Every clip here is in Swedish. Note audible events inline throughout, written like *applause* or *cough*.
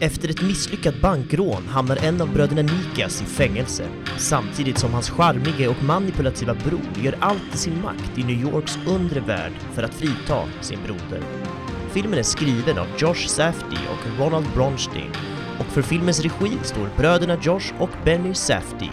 Efter ett misslyckat bankrån hamnar en av bröderna Nikas i fängelse, samtidigt som hans charmige och manipulativa bror gör allt i sin makt i New Yorks undre värld för att frita sin broder. Filmen är skriven av Josh Safdie och Ronald Bronstein och för filmens regi står bröderna Josh och Benny Safdie.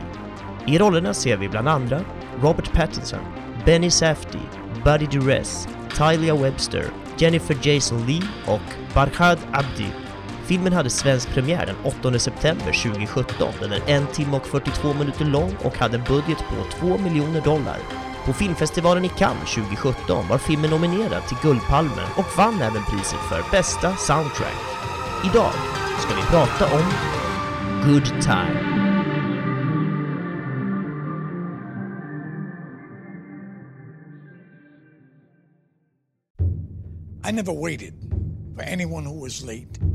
I rollerna ser vi bland andra Robert Pattinson, Benny Safdie, Buddy Duress, Tylia Webster, Jennifer Jason Lee och Barhad Abdi. Filmen hade svensk premiär den 8 september 2017. Den är en timme och 42 minuter lång och hade en budget på 2 miljoner dollar. På filmfestivalen i Cannes 2017 var filmen nominerad till Guldpalmen och vann även priset för bästa soundtrack. Idag ska vi prata om Good Time. I never waited for anyone who was late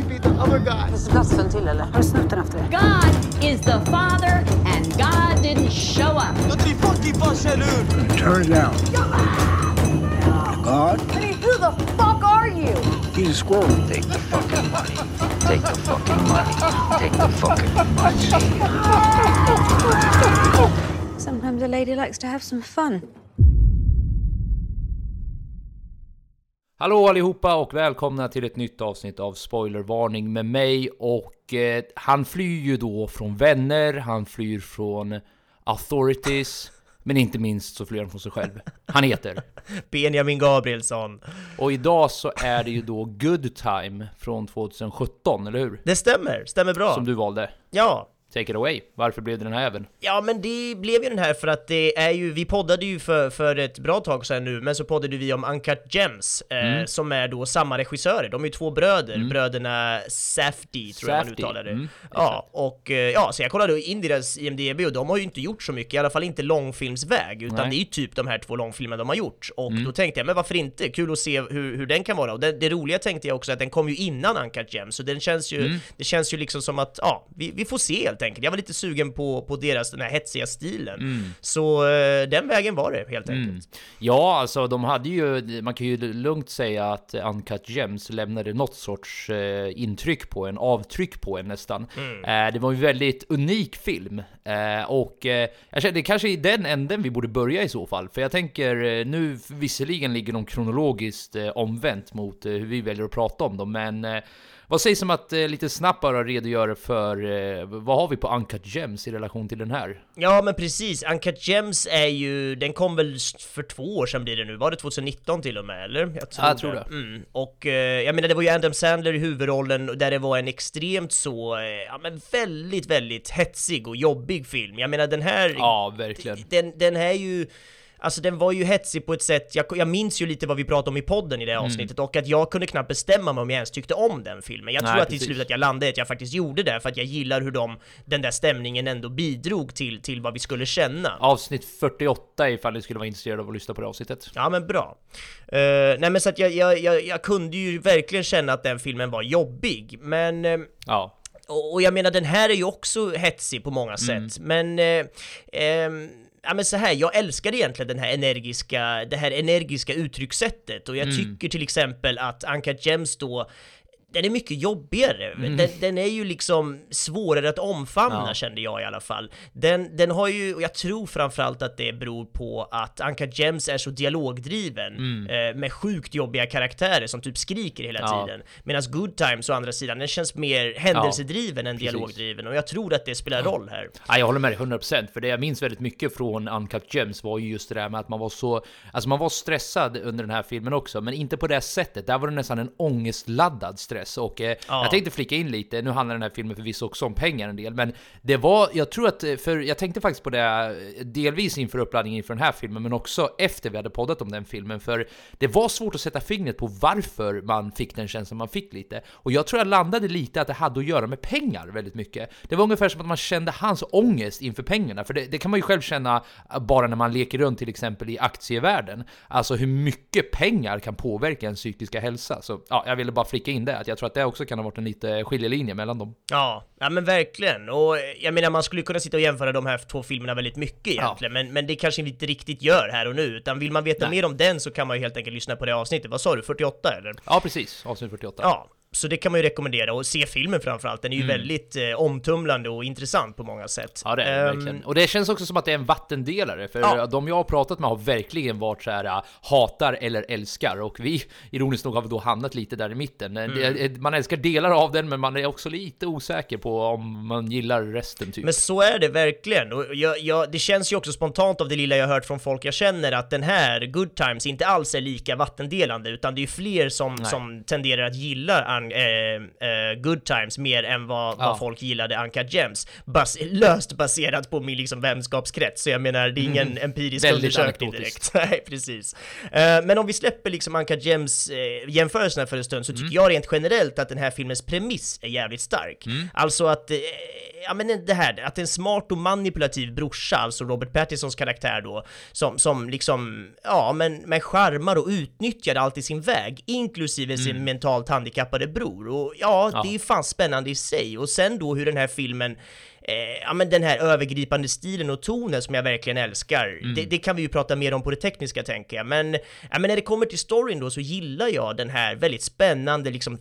be the other guy. Glassen till eller? Har du snott den efter det? God is the Father and God didn't show up. Turn it down. God, Hey, who the fuck are you? he's a squirrel. Take the fucking money. Take the fucking money. Take the fucking money. Sometimes a lady likes to have some fun. Hallå allihopa och välkomna till ett nytt avsnitt av Spoilervarning med mig och eh, han flyr ju då från vänner, han flyr från authorities, men inte minst så flyr han från sig själv. Han heter. *laughs* Benjamin Gabrielsson. Och idag så är det ju då Good Time från 2017, eller hur? Det stämmer, stämmer bra. Som du valde. Ja, Take it away. Varför blev det den här även? Ja men det blev ju den här för att det är ju, vi poddade ju för, för ett bra tag sedan nu, men så poddade vi om Uncut Gems, eh, Mm. som är då samma regissörer, de är ju två bröder, bröderna Safdie tror jag man Safdie, uttalar det. mm, ja, och eh, ja, så jag kollade in deras IMDB och de har ju inte gjort så mycket, i alla fall inte långfilmsväg, utan Nej. det är ju typ de här två långfilmerna de har gjort. Och Mm. då tänkte jag, men varför inte? Kul att se hur, hur den kan vara. Och det, det roliga tänkte jag också att den kom ju innan Uncut Gems, så den känns ju, Mm. det känns ju liksom som att, ja, vi, vi får se helt enkelt. Jag var lite sugen på, på deras, den här hetsiga stilen. Mm. Så eh, den vägen var det helt enkelt. Ja, alltså de hade ju, man kan ju lugnt säga att Uncut Gems lämnade något sorts eh, intryck på en, avtryck på en nästan. Eh, det var en väldigt unik film. Eh, och eh, jag känner, det kanske är i den änden vi borde börja i så fall. För jag tänker, nu visserligen ligger de kronologiskt omvänt mot hur vi väljer att prata om dem, men vad sägs om att eh, lite snabbt bara redogöra för eh, vad har vi på Uncut Gems i relation till den här? Ja men precis, Uncut Gems är ju, den kom väl för två år sedan blir det nu, var det 2019 till och med eller? Jag tror, Ja, jag tror det. Mm. Och eh, jag menar det var ju Adam Sandler i huvudrollen och där det var en extremt så, eh, ja men väldigt, väldigt hetsig och jobbig film. Jag menar den här Ja, verkligen. den, den är ju Alltså den var ju hetsig på ett sätt, jag, jag minns ju lite vad vi pratade om i podden i det Mm. avsnittet och att jag kunde knappt bestämma mig om jag ens tyckte om den filmen. Jag Nej, tror att till precis. slut att jag landade i att jag faktiskt gjorde det för att jag gillar hur de, den där stämningen ändå bidrog till, till vad vi skulle känna. Avsnitt 48 ifall ni skulle vara intresserade av att lyssna på det avsnittet. Ja men bra. Eh, nej men så att jag, jag, jag, jag kunde ju verkligen känna att den filmen var jobbig, men eh, Ja. och, och jag menar den här är ju också hetsig på många Mm. sätt, men eh, ehm, Ja men så här, jag älskar egentligen den här energiska, det här energiska uttryckssättet och jag Mm. tycker till exempel att Uncut Gems då den är mycket jobbigare. Den, den är ju liksom svårare att omfamna Mm. Ja. kände jag i alla fall. Den, den har ju, och jag tror framförallt att det beror på att Uncut Gems är så dialogdriven eh, med sjukt jobbiga karaktärer som typ skriker hela Mm. Ja. tiden. Medan Good Times å andra sidan, den känns mer händelsedriven än precis. dialogdriven och jag tror att det spelar roll här. Ja, jag håller med dig 100% för det jag minns väldigt mycket från Uncut Gems var ju just det där med att man var så, alltså man var stressad under den här filmen också, men inte på det sättet. Där var det nästan en ångestladdad stress. Stress. Och eh, Ja. jag tänkte flika in lite, nu handlar den här filmen förvisso också om pengar en del, men det var, jag tror att, eh, för jag tänkte faktiskt på det eh, delvis inför uppladdningen inför den här filmen, men också efter vi hade poddat om den filmen, för det var svårt att sätta fingret på varför man fick den känslan man fick lite. Och jag tror jag landade lite att det hade att göra med pengar väldigt mycket. Det var ungefär som att man kände hans ångest inför pengarna, för det, det kan man ju själv känna bara när man leker runt till exempel i aktievärlden. Alltså hur mycket pengar kan påverka ens psykiska hälsa. Så ja, jag ville bara flika in det, att jag tror att det också kan ha varit en lite skiljelinje mellan dem. Ja, ja men verkligen. Och jag menar man skulle kunna sitta och jämföra de här två filmerna väldigt mycket egentligen, men, men det kanske vi inte riktigt gör här och nu, utan vill man veta Nej. mer om den så kan man ju helt enkelt lyssna på det avsnittet. Vad sa du, 48 eller? Ja, precis. Avsnitt 48. Ja, så det kan man ju rekommendera och se filmen framförallt. Den är ju Mm. väldigt eh, omtumlande och intressant på många sätt. Ja det är Ehm, verkligen. Och det känns också som att det är en vattendelare, för Ja. de jag har pratat med har verkligen varit så här äh, hatar eller älskar, och vi ironiskt nog har vi då hamnat lite där i mitten. Mm. Man älskar delar av den, men man är också lite osäker på om man gillar resten typ. Men så är det verkligen. Och jag, jag, det känns ju också spontant av det lilla jag hört från folk jag känner att den här Good Times inte alls är lika vattendelande, utan det är ju fler som, Nej. som tenderar att gilla an, eh, eh, Good Times mer än vad, Ja. vad folk gillade Uncut Gems. Bas, löst baserat på min liksom vänskapskrets, så jag menar det är ingen Mm. empirisk Väldigt undersökning direkt. *laughs* Nej, precis. Eh, men om vi släpper liksom Uncut Gems eh, jämförelserna för en stund så tycker Mm. jag rent generellt att den här filmens premiss är jävligt stark. Mm. Alltså att, eh, ja men det här, att en smart och manipulativ brorsa, alltså Robert Pattinsons karaktär då, som, som liksom, ja men, men charmar och utnyttjar allt i sin väg, inklusive sin Mm. mentalt handikappade bror. Och ja, Ja. det är fan spännande i sig. Och sen då hur den här filmen Eh, ja men den här övergripande stilen och tonen som jag verkligen älskar, Mm. det, det kan vi ju prata mer om på det tekniska tänker jag, men, ja, men när det kommer till storyn då så gillar jag den här väldigt spännande liksom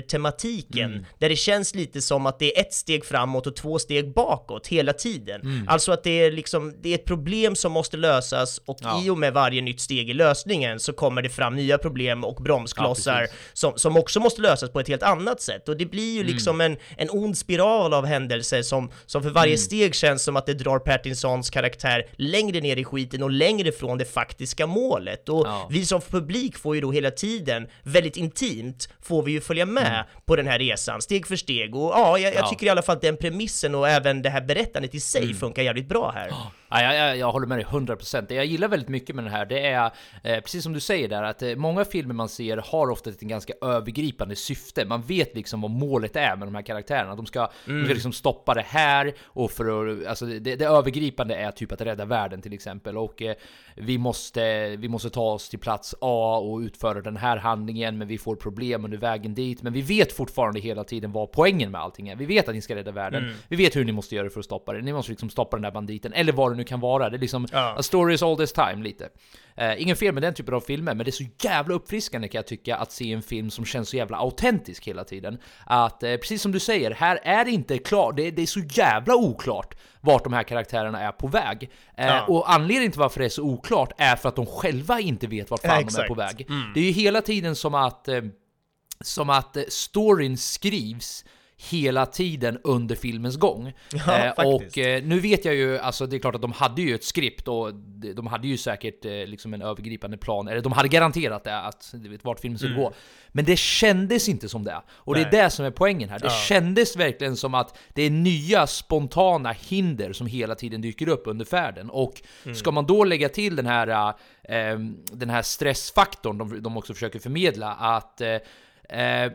thriller-tematiken, Mm. där det känns lite som att det är ett steg framåt och två steg bakåt hela tiden. Mm. Alltså att det är liksom, det är ett problem som måste lösas och Ja. i och med varje nytt steg i lösningen så kommer det fram nya problem och bromsklossar Ja, som, som också måste lösas på ett helt annat sätt. Och det blir ju Mm. liksom en, en ond spiral av händelser som, som för varje Mm. steg känns som att det drar Pattinsons karaktär längre ner i skiten och längre från det faktiska målet. Och Ja. vi som publik får ju då hela tiden, väldigt intimt, får vi ju följa med på den här resan, steg för steg. Och ja, jag, jag Mm. Ja. tycker i alla fall att den premissen och även det här berättandet i sig Mm. funkar jävligt bra här. Ja, jag, jag, jag håller med dig 100%. Det jag gillar väldigt mycket med den här, det är eh, precis som du säger där, att eh, många filmer man ser har ofta ett ganska övergripande syfte. Man vet liksom vad målet är med de här karaktärerna. De ska, de ska liksom stoppa det här och för att, alltså det, det övergripande är typ att rädda världen till exempel. Och eh, vi, måste, vi måste ta oss till plats A och utföra den här handlingen, men vi får problem under vägen dit. Men vi vet fortfarande hela tiden vad poängen med allting är. Vi vet att ni ska rädda världen. Mm. Vi vet hur ni måste göra för att stoppa det. Ni måste liksom stoppa den där banditen, eller vad det nu kan vara. Det är liksom Ja. a story is all this time lite. Eh, ingen fel med den typen av filmer, men det är så jävla uppfriskande kan jag tycka att se en film som känns så jävla autentisk hela tiden. Att eh, precis som du säger, här är det inte klart, det, det är så jävla oklart vart de här karaktärerna är på väg. Eh, Ja. Och anledningen till varför det är så oklart är för att de själva inte vet vart fan Ja, de är på väg. Mm. Det är ju hela tiden som att eh, som att eh, storyn skrivs hela tiden under filmens gång. *laughs* Ja, Eh, och eh, nu vet jag ju, alltså det är klart att de hade ju ett skript och de de hade ju säkert eh, liksom en övergripande plan, eller de hade garanterat det, att vet, vart filmen skulle Mm. gå. Men det kändes inte som det. Och det Nej. är det som är poängen här. Det Ja. kändes verkligen som att det är nya spontana hinder som hela tiden dyker upp under färden. Och Mm. ska man då lägga till den här, eh, den här stressfaktorn de, de också försöker förmedla, att eh, eh,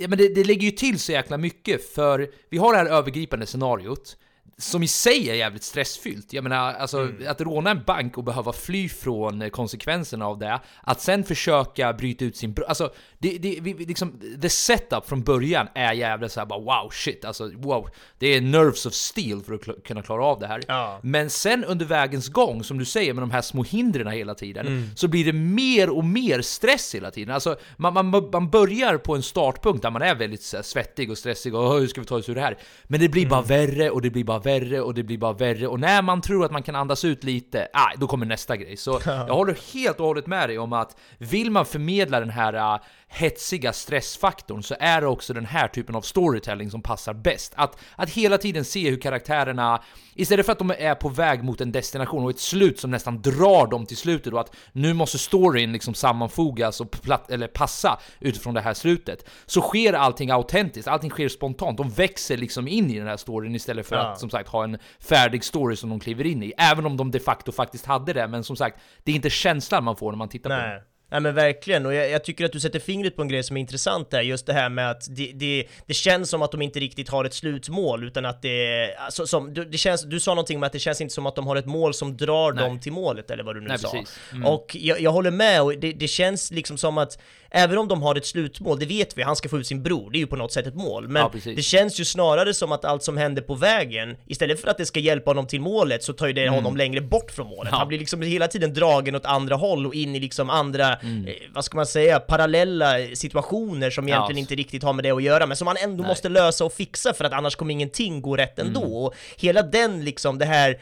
Ja, men det, det lägger ju till så jäkla mycket, för vi har det här övergripande scenariot, som i sig är jävligt stressfyllt. Jag menar, alltså Mm. att råna en bank och behöva fly från eh, konsekvenserna av det, att sen försöka bryta ut sin Alltså, det, det, vi, liksom, the setup från början är jävligt såhär bara wow, shit, alltså wow. Det är nerves of steel för att kl- kunna klara av det här. Ja. Men sen under vägens gång, som du säger, med de här små hindren hela tiden, Mm. så blir det mer och mer stress hela tiden. Alltså, man, man, man börjar på en startpunkt där man är väldigt här, svettig och stressig och "Åh, hur ska vi ta oss ur det här? Men det blir bara Mm. värre och det blir bara värre och det blir bara värre. Och när man tror att man kan andas ut lite, ah, då kommer nästa grej. Så *laughs* jag håller helt och hållet med dig om att vill man förmedla den här äh, hetsiga stressfaktorn så är det också den här typen av storytelling som passar bäst. Att, att hela tiden se hur karaktärerna, istället för att de är på väg mot en destination och ett slut som nästan drar dem till slutet och att nu måste storyn liksom sammanfogas och platt, eller passa utifrån det här slutet, så sker allting autentiskt, allting sker spontant. De växer liksom in i den här storyn istället för Ja. att som sagt ha en färdig story som de kliver in i. Även om de de facto faktiskt hade det, men som sagt, det är inte känslan man får när man tittar på den. Nej men verkligen, och jag, jag tycker att du sätter fingret på en grej som är intressant där, just det här med att det, det, det känns som att de inte riktigt har ett slutmål, utan att det, alltså, som, du, det känns, du sa någonting med att det känns inte som att de har ett mål som drar Nej. dem till målet, eller vad du nu Nej, sa. Mm. Och jag, jag håller med, och det, det känns liksom som att Även om de har ett slutmål, det vet vi, han ska få ut sin bror, det är ju på något sätt ett mål. Men Ja, det känns ju snarare som att allt som händer på vägen, istället för att det ska hjälpa honom till målet, så tar ju det honom längre bort från målet. Mm. Ja. Han blir liksom hela tiden dragen åt andra håll och in i liksom andra, Mm. eh, vad ska man säga, parallella situationer som egentligen Ja. inte riktigt har med det att göra, men som man ändå Nej. måste lösa och fixa för att annars kommer ingenting gå rätt ändå. Mm. Och hela den liksom, det här,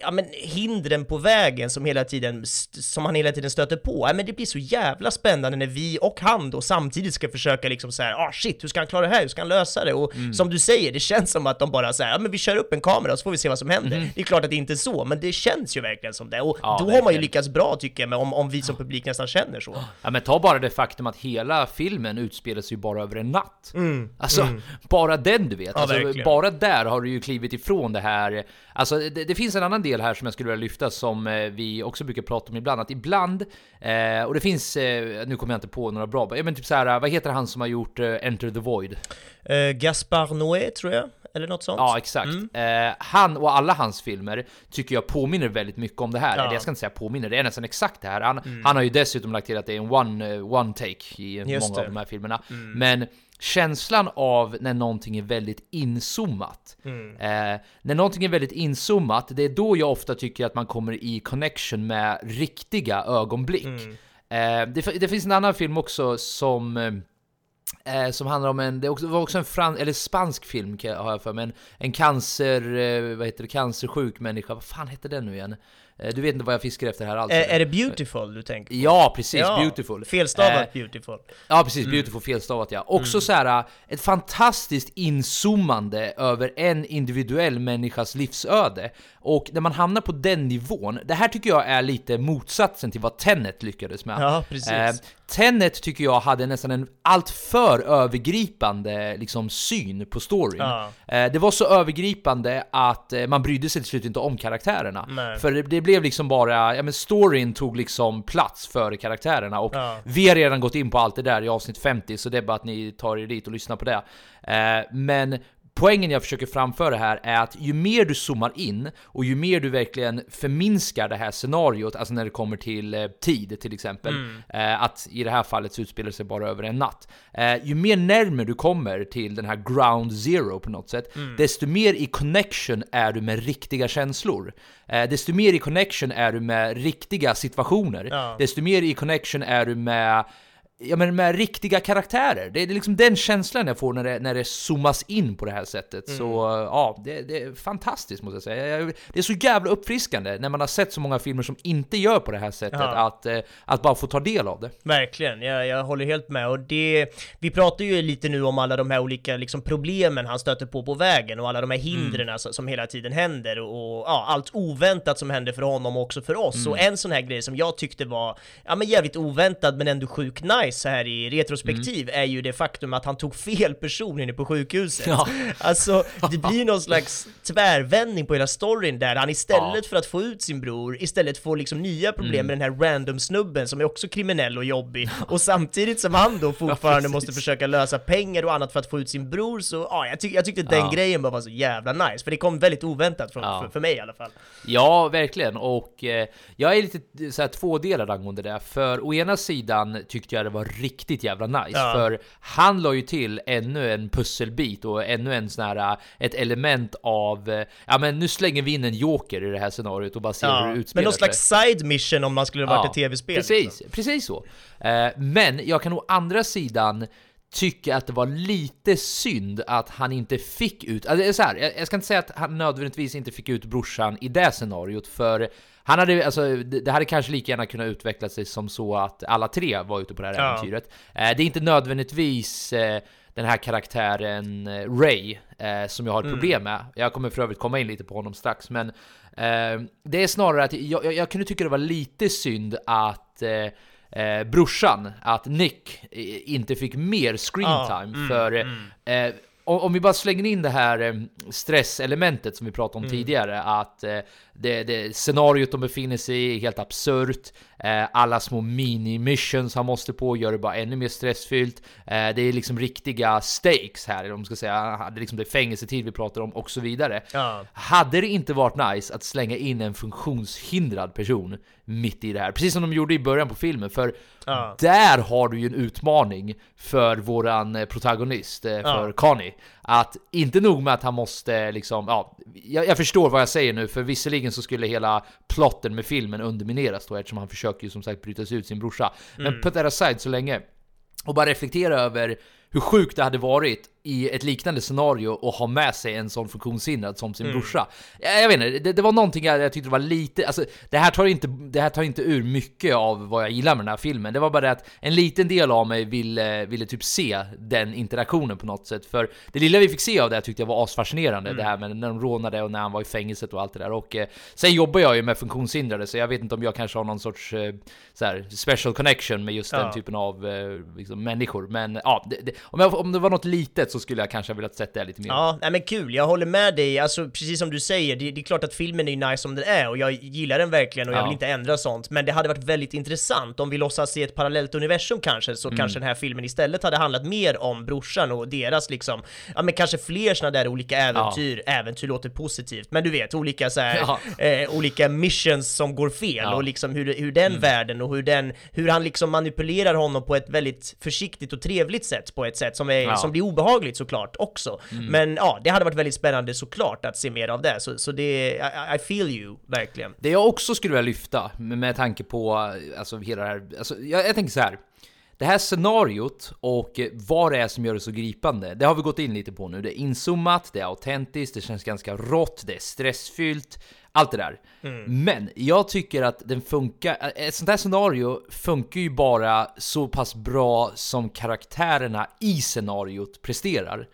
ja men hindren på vägen som hela tiden, som han hela tiden stöter på, ja men det blir så jävla spännande när vi och han då samtidigt ska försöka liksom så här, ah shit, hur ska han klara det här, hur ska han lösa det? Och Mm. som du säger, det känns som att de bara säger, ja men vi kör upp en kamera och så får vi se vad som händer. Det är klart att det inte är så, men det känns ju verkligen som det. Och. Ja, då har man ju verkligen. lyckats bra tycker jag, med om, om vi som publik nästan känner så. *gasps* Ja men ta bara det faktum att hela filmen utspelar sig ju bara över en natt. Alltså, bara den du vet. Mm, Ja, alltså, verkligen. bara där har du ju klivit ifrån det här. Alltså det, det finns en annan del här som jag skulle vilja lyfta som eh, vi också brukar prata om ibland. Att ibland, eh, och det finns, eh, nu kommer jag inte på några bra, men typ så här, vad heter han som har gjort eh, Enter the Void? Eh, Gaspar Noé tror jag, eller något sånt. Ja, exakt. Mm. Eh, han och alla hans filmer tycker jag påminner väldigt mycket om det här. Ja. Mm. Eller jag ska inte säga påminner, det är nästan exakt det här. Han, han har ju dessutom lagt till att det är en one, eh, one take i Just många det. Mm. av de här filmerna. Men känslan av när någonting är väldigt inzoomat. Mm. Eh, när någonting är väldigt inzoomat, det är då jag ofta tycker att man kommer i connection med riktiga ögonblick. Mm. Eh, det, det finns en annan film också som eh, Eh, som handlar om en, det var också en fran, eller spansk film har jag för mig, en, en cancer, eh, vad heter det, cancersjuk människa, vad fan hette den nu igen? Eh, du vet inte vad jag fiskar efter här alls? Är, är det Beautiful du tänker på? Ja, precis, Ja, beautiful. Felstavat Eh, Beautiful. Ja precis, beautiful felstavat ja. Också så här ett fantastiskt inzoomande över en individuell människas livsöde. Och när man hamnar på den nivån, det här tycker jag är lite motsatsen till vad Tenet lyckades med. Ja, precis. Tenet tycker jag hade nästan en alltför övergripande liksom, syn på storyn. Ja. Eh, det var så övergripande att eh, man brydde sig till slut inte om karaktärerna. Nej. För det, det blev liksom bara, ja men storyn tog liksom plats för karaktärerna och Ja. vi har redan gått in på allt det där i avsnitt 50 så det är bara att ni tar er dit och lyssnar på det. Eh, men poängen jag försöker framföra här är att ju mer du zoomar in och ju mer du verkligen förminskar det här scenariot, alltså när det kommer till eh, tid till exempel, eh, att i det här fallet så utspelar det sig bara över en natt. Eh, ju mer närmare du kommer till den här ground zero på något sätt, desto mer i connection är du med riktiga känslor. Desto mer i connection är du med riktiga situationer. Ja. Desto mer i connection är du med Ja men med riktiga karaktärer. Det är liksom den känslan jag får när det, när det zoomas in på det här sättet. Så ja, det, det är fantastiskt måste jag säga. Det är så jävla uppfriskande när man har sett så många filmer som inte gör på det här sättet, Ja. att, eh, att bara få ta del av det. Verkligen, jag, jag håller helt med. Och det, vi pratar ju lite nu om alla de här olika liksom, problemen han stöter på på vägen och alla de här hindren alltså, som hela tiden händer och ja, allt oväntat som händer för honom och också för oss. Och en sån här grej som jag tyckte var ja, men jävligt oväntad men ändå sjuk nice så här i retrospektiv är ju det faktum att han tog fel person inne på sjukhuset. Ja. *laughs* Alltså, det blir någon slags tvärvändning på hela storyn där han istället Ja. för att få ut sin bror, istället får liksom nya problem med den här random snubben som är också kriminell och jobbig. Och samtidigt som han då *laughs* fortfarande precis. måste försöka lösa pengar och annat för att få ut sin bror, så ja, jag, tyck, jag tyckte den Ja. grejen bara var så jävla nice, för det kom väldigt oväntat från, Ja. för, för mig i alla fall. Ja, verkligen. Och eh, jag är lite så här tvådelad angående det. För å ena sidan tyckte jag det var riktigt jävla nice. Ja. För han la ju till ännu en pusselbit och ännu en sån här, eh, ett element av, eh, ja men nu slänger vi in en joker i det här scenariot och bara ser hur Ja. det Men utspelar någon sig. slags side mission om man skulle varit ett tv-spel. Precis, liksom. precis så. Eh, men jag kan å andra sidan tycka att det var lite synd att han inte fick ut, alltså det så här, jag ska inte säga att han nödvändigtvis inte fick ut brorsan i det scenariot, för Han hade, alltså, det, hade kanske lika gärna kunnat utveckla sig som så att alla tre var ute på det här Ja. äventyret. Eh, det är inte nödvändigtvis eh, den här karaktären eh, Ray som jag har ett Mm. problem med. Jag kommer för övrigt komma in lite på honom strax, men det är snarare att jag, jag, kunde tycka det var lite synd att eh, brorsan, att Nick eh, inte fick mer screen Ja, time mm, för eh, om, om vi bara slänger in det här eh, stresselementet som vi pratade om Mm. tidigare, att det, det scenariot de befinner sig i är helt absurt. Eh, alla små mini-missions han måste på gör det bara ännu mer stressfyllt. Eh, det är liksom riktiga stakes här, om ska säga. Det är liksom det är fängelsetid vi pratar om och så vidare. Ja. Hade det inte varit nice att slänga in en funktionshindrad person mitt i det här? Precis som de gjorde i början på filmen, för Ja. där har du ju en utmaning för våran eh, protagonist, för Ja. Connie. Att inte nog med att han måste liksom, ja, jag, jag förstår vad jag säger nu, för visserligen så skulle hela plotten med filmen undermineras då, eftersom han försöker ju som sagt bryta sig ut sin brorsa. Men Mm. put that aside så länge, och bara reflektera över hur sjukt det hade varit i ett liknande scenario och ha med sig en sån funktionshindrad som sin Mm. brorsa. Jag, jag vet inte, det, det var någonting jag, jag tyckte var lite, alltså det här, tar inte, det här tar inte ur mycket av vad jag gillar med den här filmen. Det var bara det att en liten del av mig ville, ville typ se den interaktionen på något sätt. För det lilla vi fick se av det tyckte jag var asfascinerande. Det här med när de rånade och när han var i fängelset och allt det där. Och eh, sen jobbar jag ju med funktionshindrade så jag vet inte om jag kanske har någon sorts eh, så här, special connection med just Ja. den typen av eh, liksom, människor. Men ja, det, det, om, jag, om det var något litet så skulle jag kanske ha velat sett det lite mer. Ja, nej men kul, jag håller med dig, alltså precis som du säger, det, det är klart att filmen är nice som den är och jag gillar den verkligen och jag Ja. vill inte ändra sånt, men det hade varit väldigt intressant om vi låtsas se ett parallellt universum kanske, så Mm. kanske den här filmen istället hade handlat mer om brorsan och deras liksom, ja men kanske fler såna där olika äventyr, äventyr låter positivt, men du vet, olika så här, *laughs* Ja. eh, olika missions som går fel Ja. och liksom hur, hur den Mm. världen och hur den, hur han liksom manipulerar honom på ett väldigt försiktigt och trevligt sätt, på ett sätt som, är, Ja. Mm. som blir obehagligt såklart också. Men ja, det hade varit väldigt spännande såklart att se mer av det, så, så det, I, I feel you, verkligen. Det jag också skulle vilja lyfta med, tanke på alltså, hela det här, alltså, jag, jag tänker så här. Det här scenariot och vad det är som gör det så gripande, det har vi gått in lite på nu. Det är inzoomat, det är autentiskt, det känns ganska rått, det är stressfyllt, allt det där. Men jag tycker att den funkar, eh, ett sånt här scenario funkar ju bara så pass bra som karaktärerna i scenariot presterar.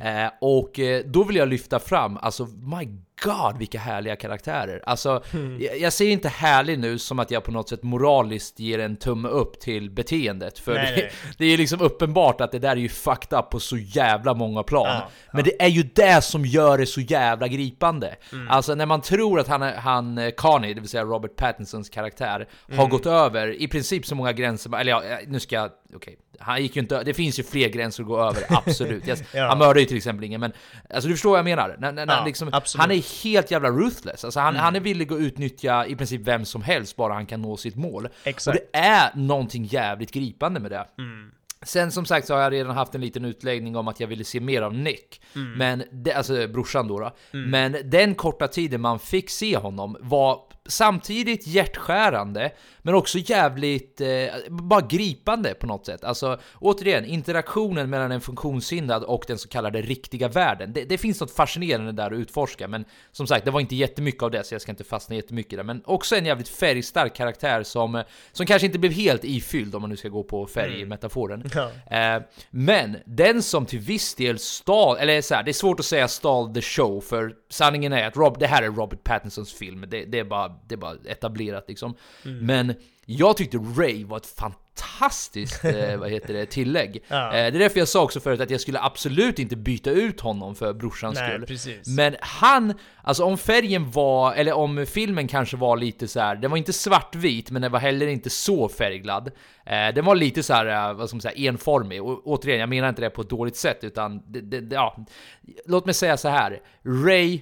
Eh, och eh, då vill jag lyfta fram, alltså my god vilka härliga karaktärer. Alltså, jag, jag säger inte härlig nu som att jag på något sätt moraliskt ger en tumme upp till beteendet. För Nej, det, nej. *laughs* det är liksom uppenbart att det där är ju fucked up på så jävla många plan. Ja, Men det är ju det som gör det så jävla gripande. Mm. Alltså när man tror att han, han eh, Connie, det vill säga Robert Pattinsons karaktär, har Mm. gått över i princip så många gränser, eller ja, nu ska jag, okej. Han gick ju inte, det finns ju fler gränser att gå över, *laughs* absolut. Jag, Ja. Han mördar ju till exempel ingen, men alltså du förstår vad jag menar. När, Ja, liksom, han är helt jävla ruthless. Alltså han, Mm. han är villig att utnyttja i princip vem som helst bara han kan nå sitt mål. Exakt. Och det är någonting jävligt gripande med det. Mm. Sen som sagt så har jag redan haft en liten utläggning om att jag ville se mer av Nick. Mm. Men, det, alltså brorsan då, då. Men den korta tiden man fick se honom var samtidigt hjärtskärande, men också jävligt, eh, bara gripande på något sätt. Alltså återigen, interaktionen mellan en funktionshindrad och den så kallade riktiga världen. Det, det finns något fascinerande där att utforska, men som sagt, det var inte jättemycket av det, så jag ska inte fastna jättemycket där. Men också en jävligt färgstark karaktär som, som kanske inte blev helt ifylld, om man nu ska gå på färgmetaforen. Ja. Eh, men den som till viss del stal, eller så här, det är svårt att säga stal the show, för sanningen är att Rob, det här är Robert Pattinsons film, det, det, är, bara, det är bara etablerat liksom. Mm. Men jag tyckte Ray var ett fantastiskt *laughs* eh, vad heter det, tillägg. Ja. Eh, det är därför jag sa också förut att jag skulle absolut inte byta ut honom för brorsans Nej, skull. precis. Men han, alltså om färgen var, eller om filmen kanske var lite så här, den var inte svartvit men den var heller inte så färgglad. Eh, den var lite så här, eh, vad ska man säga, enformig. Och återigen, jag menar inte det på ett dåligt sätt utan, det, det, det- ja. Låt mig säga så här. Ray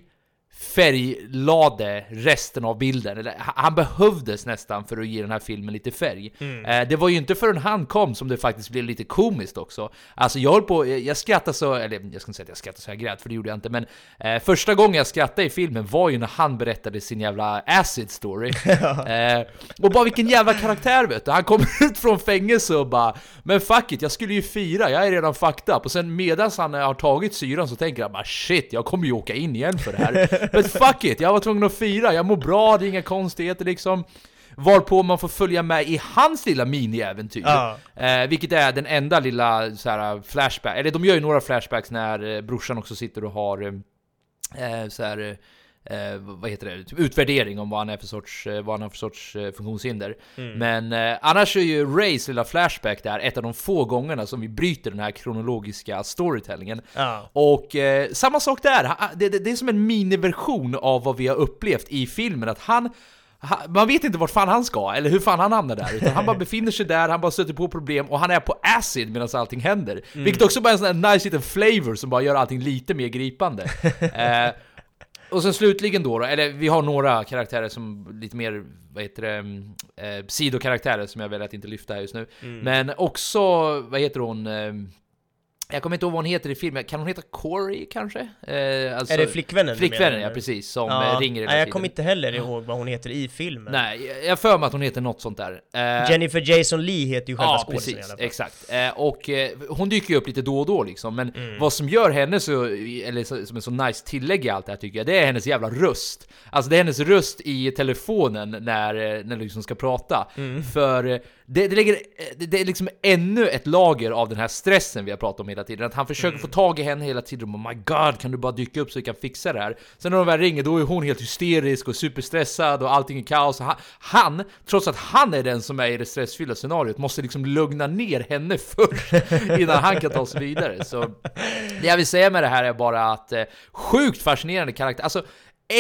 färglade resten av bilden. Eller, han- behövdes nästan för att ge den här filmen lite färg. Eh, det var ju inte förrän han kom som det faktiskt blev lite komiskt också. Alltså jag höll på, jag jag skrattade så, eller jag ska inte säga att jag skrattade så jag grät, för det gjorde jag inte, men eh, första gången jag skrattade i filmen var ju när han berättade sin jävla acid story. *laughs* eh, och bara vilken jävla karaktär vet du, han kommer *laughs* ut från fängelse och bara Men fuck it, jag skulle ju fira, jag är redan fucked up. Och sen medan han har tagit syran så tänker han bara shit, jag kommer ju åka in igen för det här. *laughs* but fuck it, jag var tvungen att fira, jag mår bra, det är inga konstigheter liksom. Varpå man får följa med i hans lilla mini-äventyr. Ja. Eh, vilket är den enda lilla så här, flashback, eller de gör ju några flashbacks när eh, brorsan också sitter och har eh, så här, eh, vad heter det, typ utvärdering om vad han är för sorts, eh, vad han har för sorts eh, funktionshinder. Mm. Men eh, annars är ju Rays lilla flashback där ett av de få gångerna som vi bryter den här kronologiska storytellingen. Ja. Och eh, samma sak där, det, det, det är som en miniversion av vad vi har upplevt i filmen, att han ha- man vet inte vart fan han ska, eller hur fan han hamnar där, utan han bara *laughs* befinner sig där, han bara stöter på problem och han är på acid medan allting händer. Vilket också bara är en sån här nice liten flavor som bara gör allting lite mer gripande. *laughs* eh, och sen slutligen då, då, eller vi har några karaktärer som lite mer, vad heter det, mm, eh, sidokaraktärer som jag väljer att inte lyfta här just nu. Men också, vad heter hon? Jag kommer inte ihåg vad hon heter i filmen, kan hon heta Corey kanske? Eh, alltså, Är det flickvännen du Flickvännen, menar, ja precis, som Ja. eh, ringer hela Nej, jag kommer inte heller ihåg vad hon heter i filmen. Nej, jag- för mig att hon heter något sånt där. Eh, Jennifer Jason Lee heter ju själva Ja, skådisen precis. Exakt. Eh, och eh, hon dyker ju upp lite då och då liksom, men Mm. vad som gör henne så, eller så, som är så nice tillägg i allt det här tycker jag, det är hennes jävla röst. Alltså det är hennes röst i telefonen när, eh, när liksom ska prata. Mm. För det, det, lägger, eh, det, det är liksom ännu ett lager av den här stressen vi har pratat om hela tiden. Att han försöker få tag i henne hela tiden och oh my god, kan du bara dyka upp så vi kan fixa det här? Sen när de väl ringer, då är hon helt hysterisk och superstressad och allting är kaos. Han, han, trots att han är den som är i det stressfyllda scenariot, måste liksom lugna ner henne först *laughs* innan han kan ta sig vidare. Så det jag vill säga med det här är bara att eh, sjukt fascinerande karaktär. Alltså,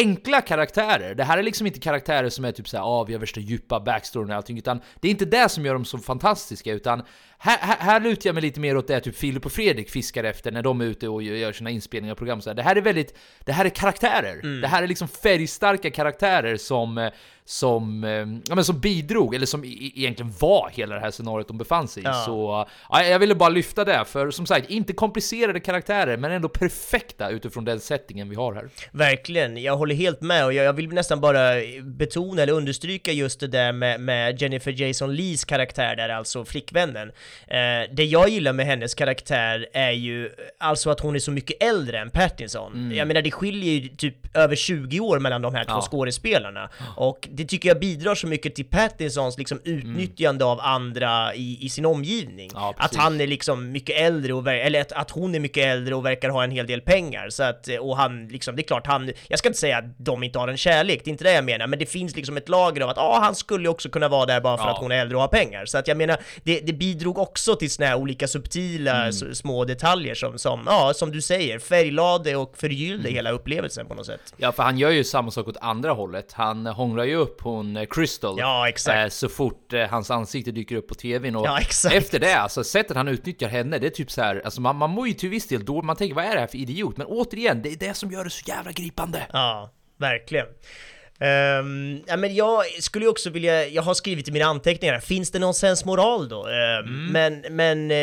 enkla karaktärer. Det här är liksom inte karaktärer som är typ såhär, ah, vi har värsta djupa backstoryn och allting, utan det är inte det som gör dem så fantastiska, utan här, här, här lutar jag mig lite mer åt det typ Filip och Fredrik fiskar efter när de är ute och gör sina inspelningar och program. Så här. Det här är väldigt, det här är karaktärer. Det här är liksom färgstarka karaktärer som, eh, som, eh, ja, men som bidrog, eller som e- e- egentligen var hela det här scenariot de befann sig i. Ja. Så ja, jag ville bara lyfta det, för som sagt, inte komplicerade karaktärer, men ändå perfekta utifrån den settingen vi har här. Verkligen, jag håller helt med och jag, jag vill nästan bara betona eller understryka just det där med, med Jennifer Jason Lees karaktär där, alltså flickvännen. Eh, det jag gillar med hennes karaktär är ju alltså att hon är så mycket äldre än Pattinson. Jag menar det skiljer ju typ över 20 år mellan de här två Ja. skådespelarna. Och det tycker jag bidrar så mycket till Pattinsons liksom utnyttjande av andra i, i sin omgivning. Ja, att han är liksom mycket äldre och eller att, att hon är mycket äldre och verkar ha en hel del pengar. Så att, och han liksom, det är klart han, jag ska inte säga att de inte har en kärlek, det är inte det jag menar, men det finns liksom ett lager av att ja, han skulle också kunna vara där bara för Ja. att hon är äldre och har pengar. Så att jag menar, det, det bidrog också till såna här olika subtila Mm. små detaljer som, som, ja, som du säger, färglade och förgyllde Mm. hela upplevelsen på något sätt. Ja, för han gör ju samma sak åt andra hållet. Han hånglar ju upp hon eh, Crystal Ja, exakt. eh, så fort eh, hans ansikte dyker upp på tvn. Och Ja, efter det, alltså sättet han utnyttjar henne, det är typ så här, alltså man, man mår ju till viss del då, man tänker vad är det här för idiot? Men återigen, det är det som gör det så jävla gripande. Ja, verkligen. Ehm, ja, men jag skulle ju också vilja, jag har skrivit i mina anteckningar, finns det någon sensmoral då? Ehm, Men, men eh,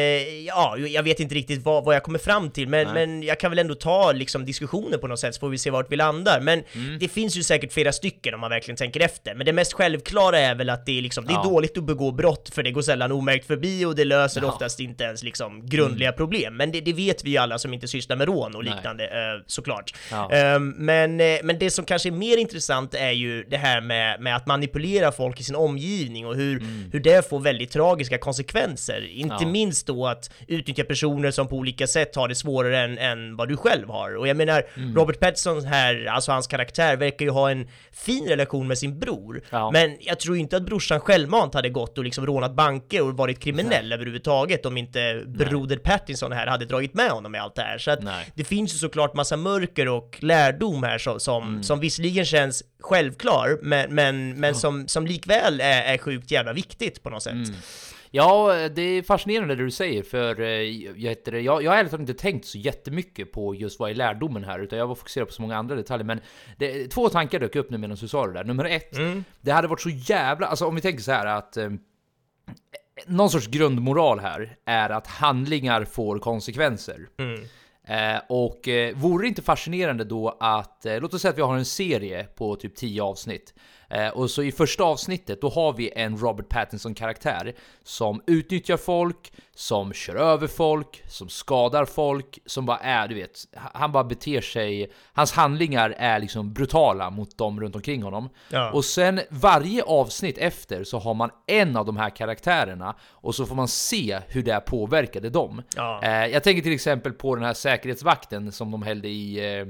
ja, jag vet inte riktigt vad, vad jag kommer fram till, men, men jag kan väl ändå ta liksom diskussioner på något sätt så får vi se vart vi landar. Men det finns ju säkert flera stycken om man verkligen tänker efter. Men det mest självklara är väl att det är liksom, det är Ja. dåligt att begå brott för det går sällan omärkt förbi och det löser Ja. oftast inte ens liksom grundliga problem. Men det, det vet vi ju alla som inte sysslar med rån och Nej. liknande eh, såklart. Ja. Ehm, men, eh, men det som kanske är mer intressant är ju det här med, med att manipulera folk i sin omgivning och hur, hur det får väldigt tragiska konsekvenser. Inte Ja. minst då att utnyttja personer som på olika sätt har det svårare än, än vad du själv har. Och jag menar, Robert Pattinson här, alltså hans karaktär, verkar ju ha en fin relation med sin bror. Ja. Men jag tror inte att brorsan självmant hade gått och liksom rånat banker och varit kriminell överhuvudtaget om inte broder Pattinson här hade dragit med honom i allt det här. Så att Nej. det finns ju såklart massa mörker och lärdom här som, som, Mm. som visserligen känns självklar, men, men, men som, som likväl är, är sjukt jävla viktigt på något sätt. Mm. Ja, det är fascinerande det du säger, för eh, jag, heter jag, jag har ärligt talat inte tänkt så jättemycket på just vad är lärdomen här, utan jag var fokuserad på så många andra detaljer. Men det, två tankar dök upp nu medan du sa det där. Nummer ett, det hade varit så jävla... Alltså om vi tänker så här att... Eh, någon sorts grundmoral här är att handlingar får konsekvenser. Eh, Eh, och eh, vore det inte fascinerande då att, eh, låt oss säga att vi har en serie på typ 10 avsnitt. Eh, och så i första avsnittet, då har vi en Robert Pattinson-karaktär som utnyttjar folk, som kör över folk, som skadar folk, som bara är, du vet, han bara beter sig, hans handlingar är liksom brutala mot dem runt omkring honom. Ja. Och sen varje avsnitt efter så har man en av de här karaktärerna och så får man se hur det påverkade dem. Ja. Eh, jag tänker till exempel på den här säkerhetsvakten som de hällde i eh,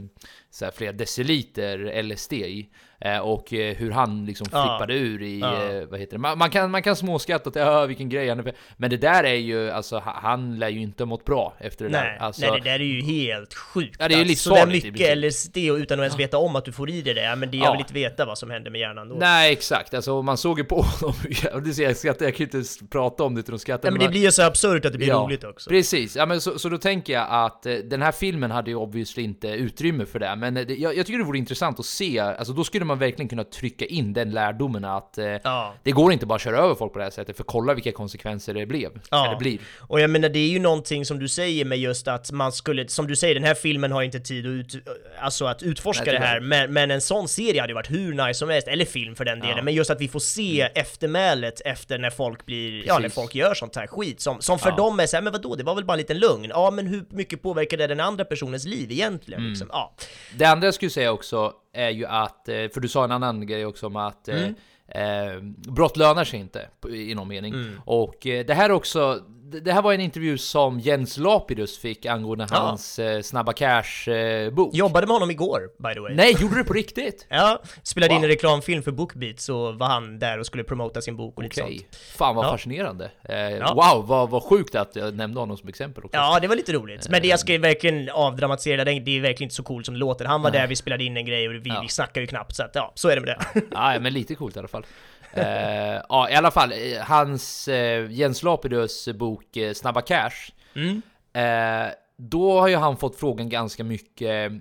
så här flera deciliter LSD i. Eh, och eh, hur han liksom Ja. flippade ur i, Ja. eh, vad heter det? Man, man, kan, man kan småskatta till "Ö, vilken grej han är Men det där är ju, alltså ha- han lär ju inte ha mått bra efter det Nej, där. Alltså, nej, det där är ju helt sjukt. Ja, det är ju alltså. Sådär mycket. LSD och utan att ens veta om att du får i dig det, ja, men det jag Ja. vill inte veta vad som händer med hjärnan då. Nej exakt, alltså man såg ju på *laughs* honom, Ja, det ser jag skrattar, jag kan ju inte prata om det utan att skratta Nej, men det man- blir ju så absurt att det blir Ja, roligt också. Precis, ja, men så, så då tänker jag att den här filmen hade ju obviously inte utrymme för det, men det, jag, jag tycker det vore intressant att se, alltså då skulle man verkligen kunna trycka in den lärdomen att eh, Ja. det går inte bara att köra över folk på det här sättet, för kolla vilka konsekvenser det blev, Ja. eller blir. Och jag menar, det är ju någonting som du säger med just att man skulle, som du säger, den här filmen har inte tid att, ut, alltså att utforska Nej, det här, men, men en sån serie hade ju varit hur nice som helst, eller film för den delen, Ja. men just att vi får se eftermälet efter när folk blir, ja när Precis. folk gör sånt här skit, som, som för dem är såhär, men vadå, det var väl bara en liten lögn? Ja, men hur mycket påverkar det den andra personens liv egentligen? Mm. Liksom? Ja. Det andra jag skulle säga också är ju att, eh, för du sa en annan grej också om att eh, Mm. Eh, brott lönar sig inte i någon mening. Mm. Och eh, det här också, det här var en intervju som Jens Lapidus fick angående Ja. hans eh, Snabba Cash-bok. Jobbade med honom igår, by the way. Nej, gjorde du på riktigt? *laughs* Ja, spelade in Wow. en reklamfilm för Bookbeat, så var han där och skulle promota sin bok och lite Okej. sånt. Fan vad Ja. fascinerande. Eh, Ja. Wow, vad, vad sjukt att jag nämnde honom som exempel också. Ja, det var lite roligt. Men det jag ska verkligen avdramatisera, det är verkligen inte så coolt som det låter. Han var Nej. där, vi spelade in en grej och vi, Ja. vi snackar ju knappt, så att ja, så är det med det. Ja, *laughs* men lite coolt i alla fall. Eh, ja, i alla fall, eh, hans eh, Jens Lapidus bok eh, Snabba Cash. Mm. Eh, då har ju han fått frågan ganska mycket.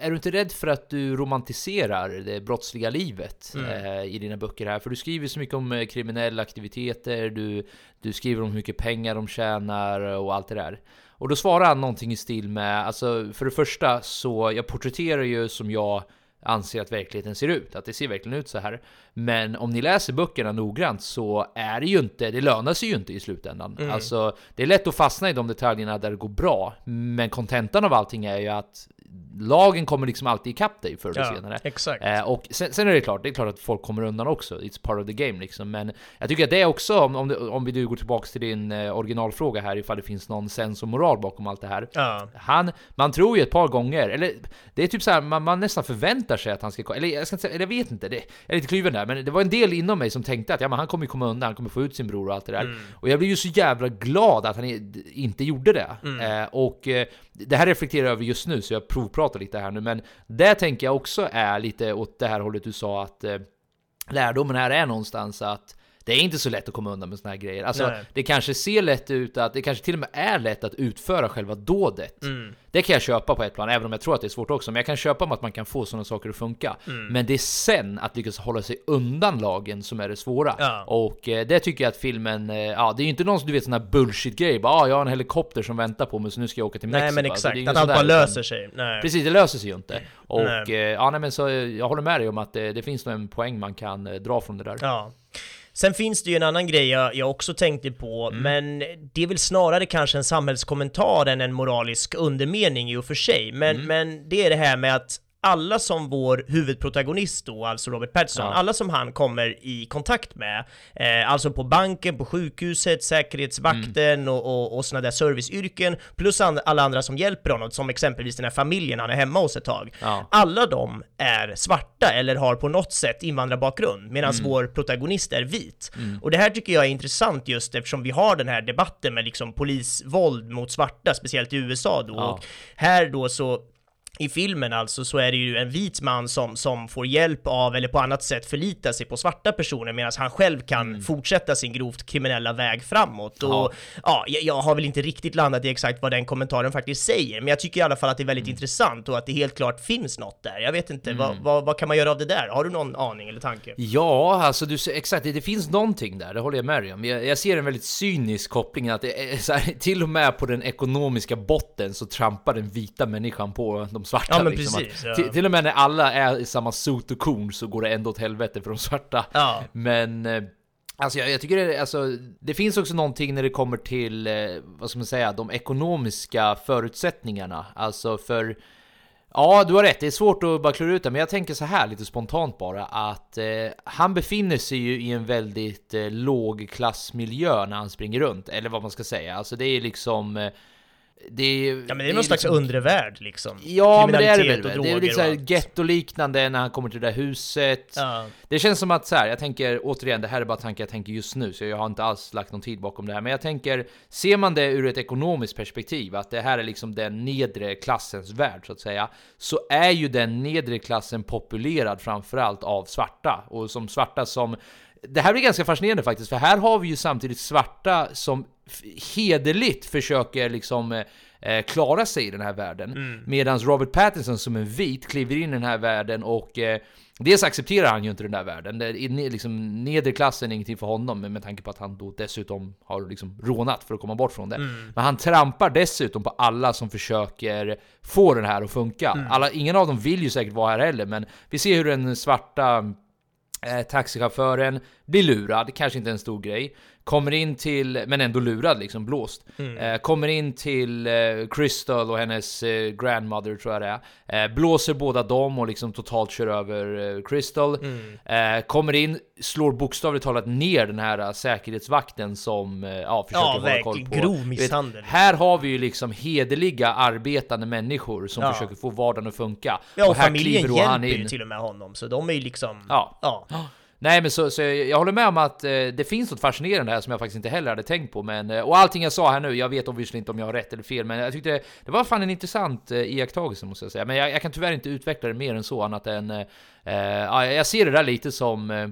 Är du inte rädd för att du romantiserar det brottsliga livet Mm. i dina böcker här? För du skriver så mycket om kriminella aktiviteter, du, du skriver om hur mycket pengar de tjänar och allt det där. Och då svarar han någonting i stil med, alltså för det första så, jag porträtterar ju som jag anser att verkligheten ser ut, att det ser verkligen ut så här. Men om ni läser böckerna noggrant så är det ju inte, det lönar sig ju inte i slutändan. Mm. Alltså, det är lätt att fastna i de detaljerna där det går bra, men kontentan av allting är ju att lagen kommer liksom alltid ikapp dig förr eller Ja, senare. exakt. Eh, och sen, sen är det klart, det är klart att folk kommer undan också. It's part of the game liksom. Men jag tycker att det är också, om, om, om vi nu går tillbaka till din eh, originalfråga här, ifall det finns någon sens och moral bakom allt det här. Ja. Han, man tror ju ett par gånger, eller det är typ så här, man, man nästan förväntar sig att han ska, eller jag ska inte säga, eller jag vet inte, det, jag är lite kluven där, men det var en del inom mig som tänkte att ja, men han kommer ju komma undan, han kommer få ut sin bror och allt det där. Mm. Och jag blev ju så jävla glad att han inte gjorde det. Mm. Eh, och eh, det här reflekterar jag över just nu, så jag provpratar lite här nu, men det tänker jag också är lite åt det här hållet du sa att eh, lärdomen här är någonstans att det är inte så lätt att komma undan med såna här grejer. Alltså, Nej. det kanske ser lätt ut att, det kanske till och med är lätt att utföra själva dådet. Mm. Det kan jag köpa på ett plan, även om jag tror att det är svårt också. Men jag kan köpa att man kan få sådana saker att funka. Mm. Men det är sen att lyckas hålla sig undan lagen som är det svåra. Ja. Och eh, det tycker jag att filmen, eh, ja det är ju inte någon som du vet sån här bullshit-grej. Bara ah, jag har en helikopter som väntar på mig så nu ska jag åka till Mexiko. Nej men Alltså, exakt, ingen att allt bara löser sig. Nej. Precis, det löser sig ju inte. Och Nej. eh, ja, nej, men så eh, jag håller med dig om att det, det finns nog en poäng man kan eh, dra från det där. Ja. Sen finns det ju en annan grej jag, jag också tänkte på, Mm. men det är väl snarare kanske en samhällskommentar än en moralisk undermening i och för sig. Men, Mm. men det är det här med att alla som vår huvudprotagonist då, alltså Robert Pattinson, Ja. alla som han kommer i kontakt med, eh, alltså på banken, på sjukhuset, säkerhetsvakten Mm. och, och, och sådana där serviceyrken, plus an, alla andra som hjälper honom, som exempelvis den här familjen han är hemma hos ett tag. Ja. Alla de är svarta eller har på något sätt invandrarbakgrund, medan Mm. vår protagonist är vit. Och det här tycker jag är intressant just eftersom vi har den här debatten med liksom polisvåld mot svarta, speciellt i USA då. Ja. Och här då så i filmen alltså så är det ju en vit man som, som får hjälp av eller på annat sätt förlita sig på svarta personer medan han själv kan fortsätta sin grovt kriminella väg framåt. Och Ja. ja, jag, jag har väl inte riktigt landat i exakt vad den kommentaren faktiskt säger, men jag tycker i alla fall att det är väldigt intressant och att det helt klart finns något där. Jag vet inte, vad, vad, vad kan man göra av det där? Har du någon aning eller tanke? Ja, alltså du exakt, det, det finns någonting där, det håller jag med dig om. Jag, jag ser en väldigt cynisk koppling att det är här, *laughs* till och med på den ekonomiska botten så trampar den vita människan på de de svarta. Ja, men liksom. precis, ja. till, till och med när alla är i samma sot och korn så går det ändå åt helvete för de svarta. Ja. Men eh, Alltså jag, jag tycker det, alltså, det finns också någonting när det kommer till, eh, vad ska man säga, de ekonomiska förutsättningarna. Alltså för, ja du har rätt, det är svårt att bara klura ut det, men jag tänker så här lite spontant bara, att eh, han befinner sig ju i en väldigt eh, lågklassmiljö när han springer runt, eller vad man ska säga. Alltså det är liksom, eh, det är, Ja men det är någon slags liksom- undervärld liksom. Ja men det är det väl, det är lite såhär gettoliknande när han kommer till det där huset. Ja. Det känns som att så här, jag tänker återigen, det här är bara tankar jag tänker just nu Så jag har inte alls lagt någon tid bakom det här. Men jag tänker, ser man det ur ett ekonomiskt perspektiv Att det här är liksom den nedre klassens värld så att säga Så är ju den nedre klassen populerad framförallt av svarta. Och som svarta som det här blir ganska fascinerande faktiskt, för här har vi ju samtidigt svarta som hederligt försöker liksom eh, eh, klara sig i den här världen. Mm. Medan Robert Pattinson som en vit kliver in i den här världen och eh, dels accepterar han ju inte den där världen. Det är liksom, nedre klassen är ingenting för honom med tanke på att han då dessutom har liksom rånat för att komma bort från det. Mm. Men han trampar dessutom på alla som försöker få den här att funka. Mm. Alla, ingen av dem vill ju säkert vara här heller, men vi ser hur den svarta Eh, taxichauffören blir lurad, kanske inte en stor grej. Kommer in till, men ändå lurad liksom, blåst. Mm. Eh, kommer in till eh, Crystal och hennes eh, grandmother tror jag det är. Eh, blåser båda dem och liksom totalt kör över eh, Crystal. Mm. Eh, kommer in, slår bokstavligt talat ner den här säkerhetsvakten som ja, försöker Ja, hålla koll verkligen. på. Grov Du vet, misshandel. här har vi ju liksom hederliga arbetande människor som Ja. försöker få vardagen att funka. Ja och här familjen hjälper ju till och med honom, så de är ju liksom... Ja. ja. Nej men så, så jag håller med om att eh, det finns något fascinerande här som jag faktiskt inte heller hade tänkt på men, eh, Och allting jag sa här nu, jag vet obviously inte om jag har rätt eller fel Men jag tyckte det var fan en intressant eh, iakttagelse måste jag säga. Men jag, jag kan tyvärr inte utveckla det mer än så annat än eh, eh, ja, Jag ser det där lite som eh,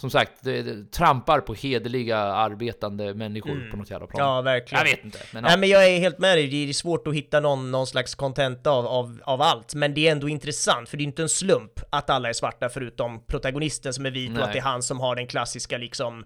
som sagt, det, det trampar på hederliga arbetande människor på något jävla plan. Mm. Ja, verkligen. Jag vet inte. Men, Nej ja. men jag är helt med dig, det är svårt att hitta någon, någon slags content av, av, av allt, men det är ändå intressant, för det är inte en slump att alla är svarta förutom protagonisten som är vit och Nej. att det är han som har den klassiska liksom,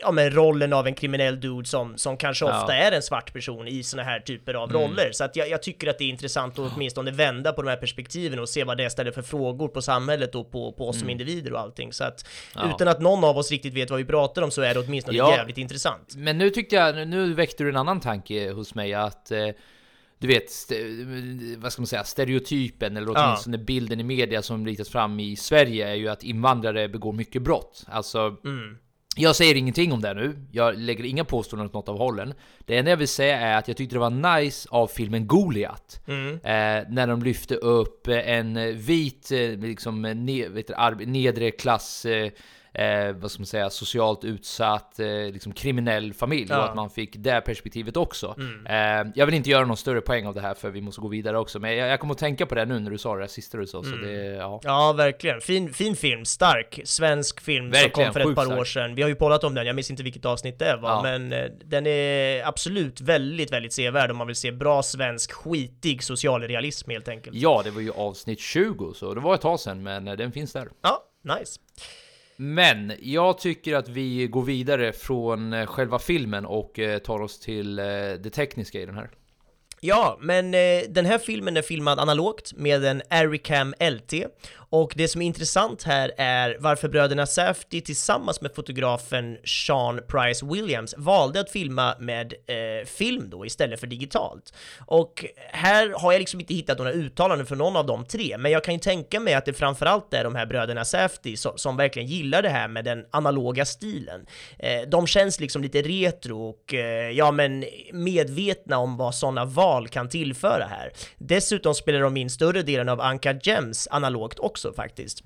ja men rollen av en kriminell dude som, som kanske Ja. ofta är en svart person i såna här typer av Mm. roller. Så att jag, jag tycker att det är intressant att åtminstone vända på de här perspektiven och se vad det ställer för frågor på samhället och på, på oss som individer och allting. Så att Mm. Ja. utan att någon av oss riktigt vet vad vi pratar om så är det åtminstone Ja. jävligt intressant. Men nu tyckte jag, nu väckte du en annan tanke hos mig att eh, du vet, vad ska man säga, stereotypen eller Ja. åtminstone bilden i media som ritas fram i Sverige är ju att invandrare begår mycket brott. Alltså, Mm. Jag säger ingenting om det nu. Jag lägger inga påståenden åt något av hållen. Det enda jag vill säga är att jag tyckte det var nice av filmen Goliat. Mm. Eh, när de lyfte upp en vit, eh, liksom ne, nedre klass, eh, eh, vad ska man säga, socialt utsatt, eh, liksom kriminell familj. Ja. Och att man fick det perspektivet också. Mm. Eh, jag vill inte göra någon större poäng av det här för vi måste gå vidare också. Men jag, jag kommer att tänka på det nu när du sa det där sista du sa. Så Mm. det, ja. Ja, verkligen. Fin, fin film, stark svensk film som Verkligen, kom för ett par stark. år sedan. Vi har ju poddat om den, jag minns inte vilket avsnitt det var, Ja. men eh, den är absolut väldigt, väldigt sevärd om man vill se bra svensk skitig socialrealism helt enkelt. ja, det var ju avsnitt 20 så det var ett tag sedan men eh, den finns där. Ja, nice. Men jag tycker att vi går vidare från eh, själva filmen och eh, tar oss till eh, det tekniska i den här. Ja, men eh, den här filmen är filmad analogt med en Aricam LT och det som är intressant här är varför bröderna Safdie tillsammans med fotografen Sean Price Williams valde att filma med eh, film då istället för digitalt. Och här har jag liksom inte hittat några uttalanden från någon av de tre, men jag kan ju tänka mig att det framförallt är de här bröderna Safdie som, som verkligen gillar det här med den analoga stilen. Eh, de känns liksom lite retro och eh, ja, men medvetna om vad sådana val kan tillföra här. Dessutom spelar de in större delen av Anka Gems analogt också faktiskt.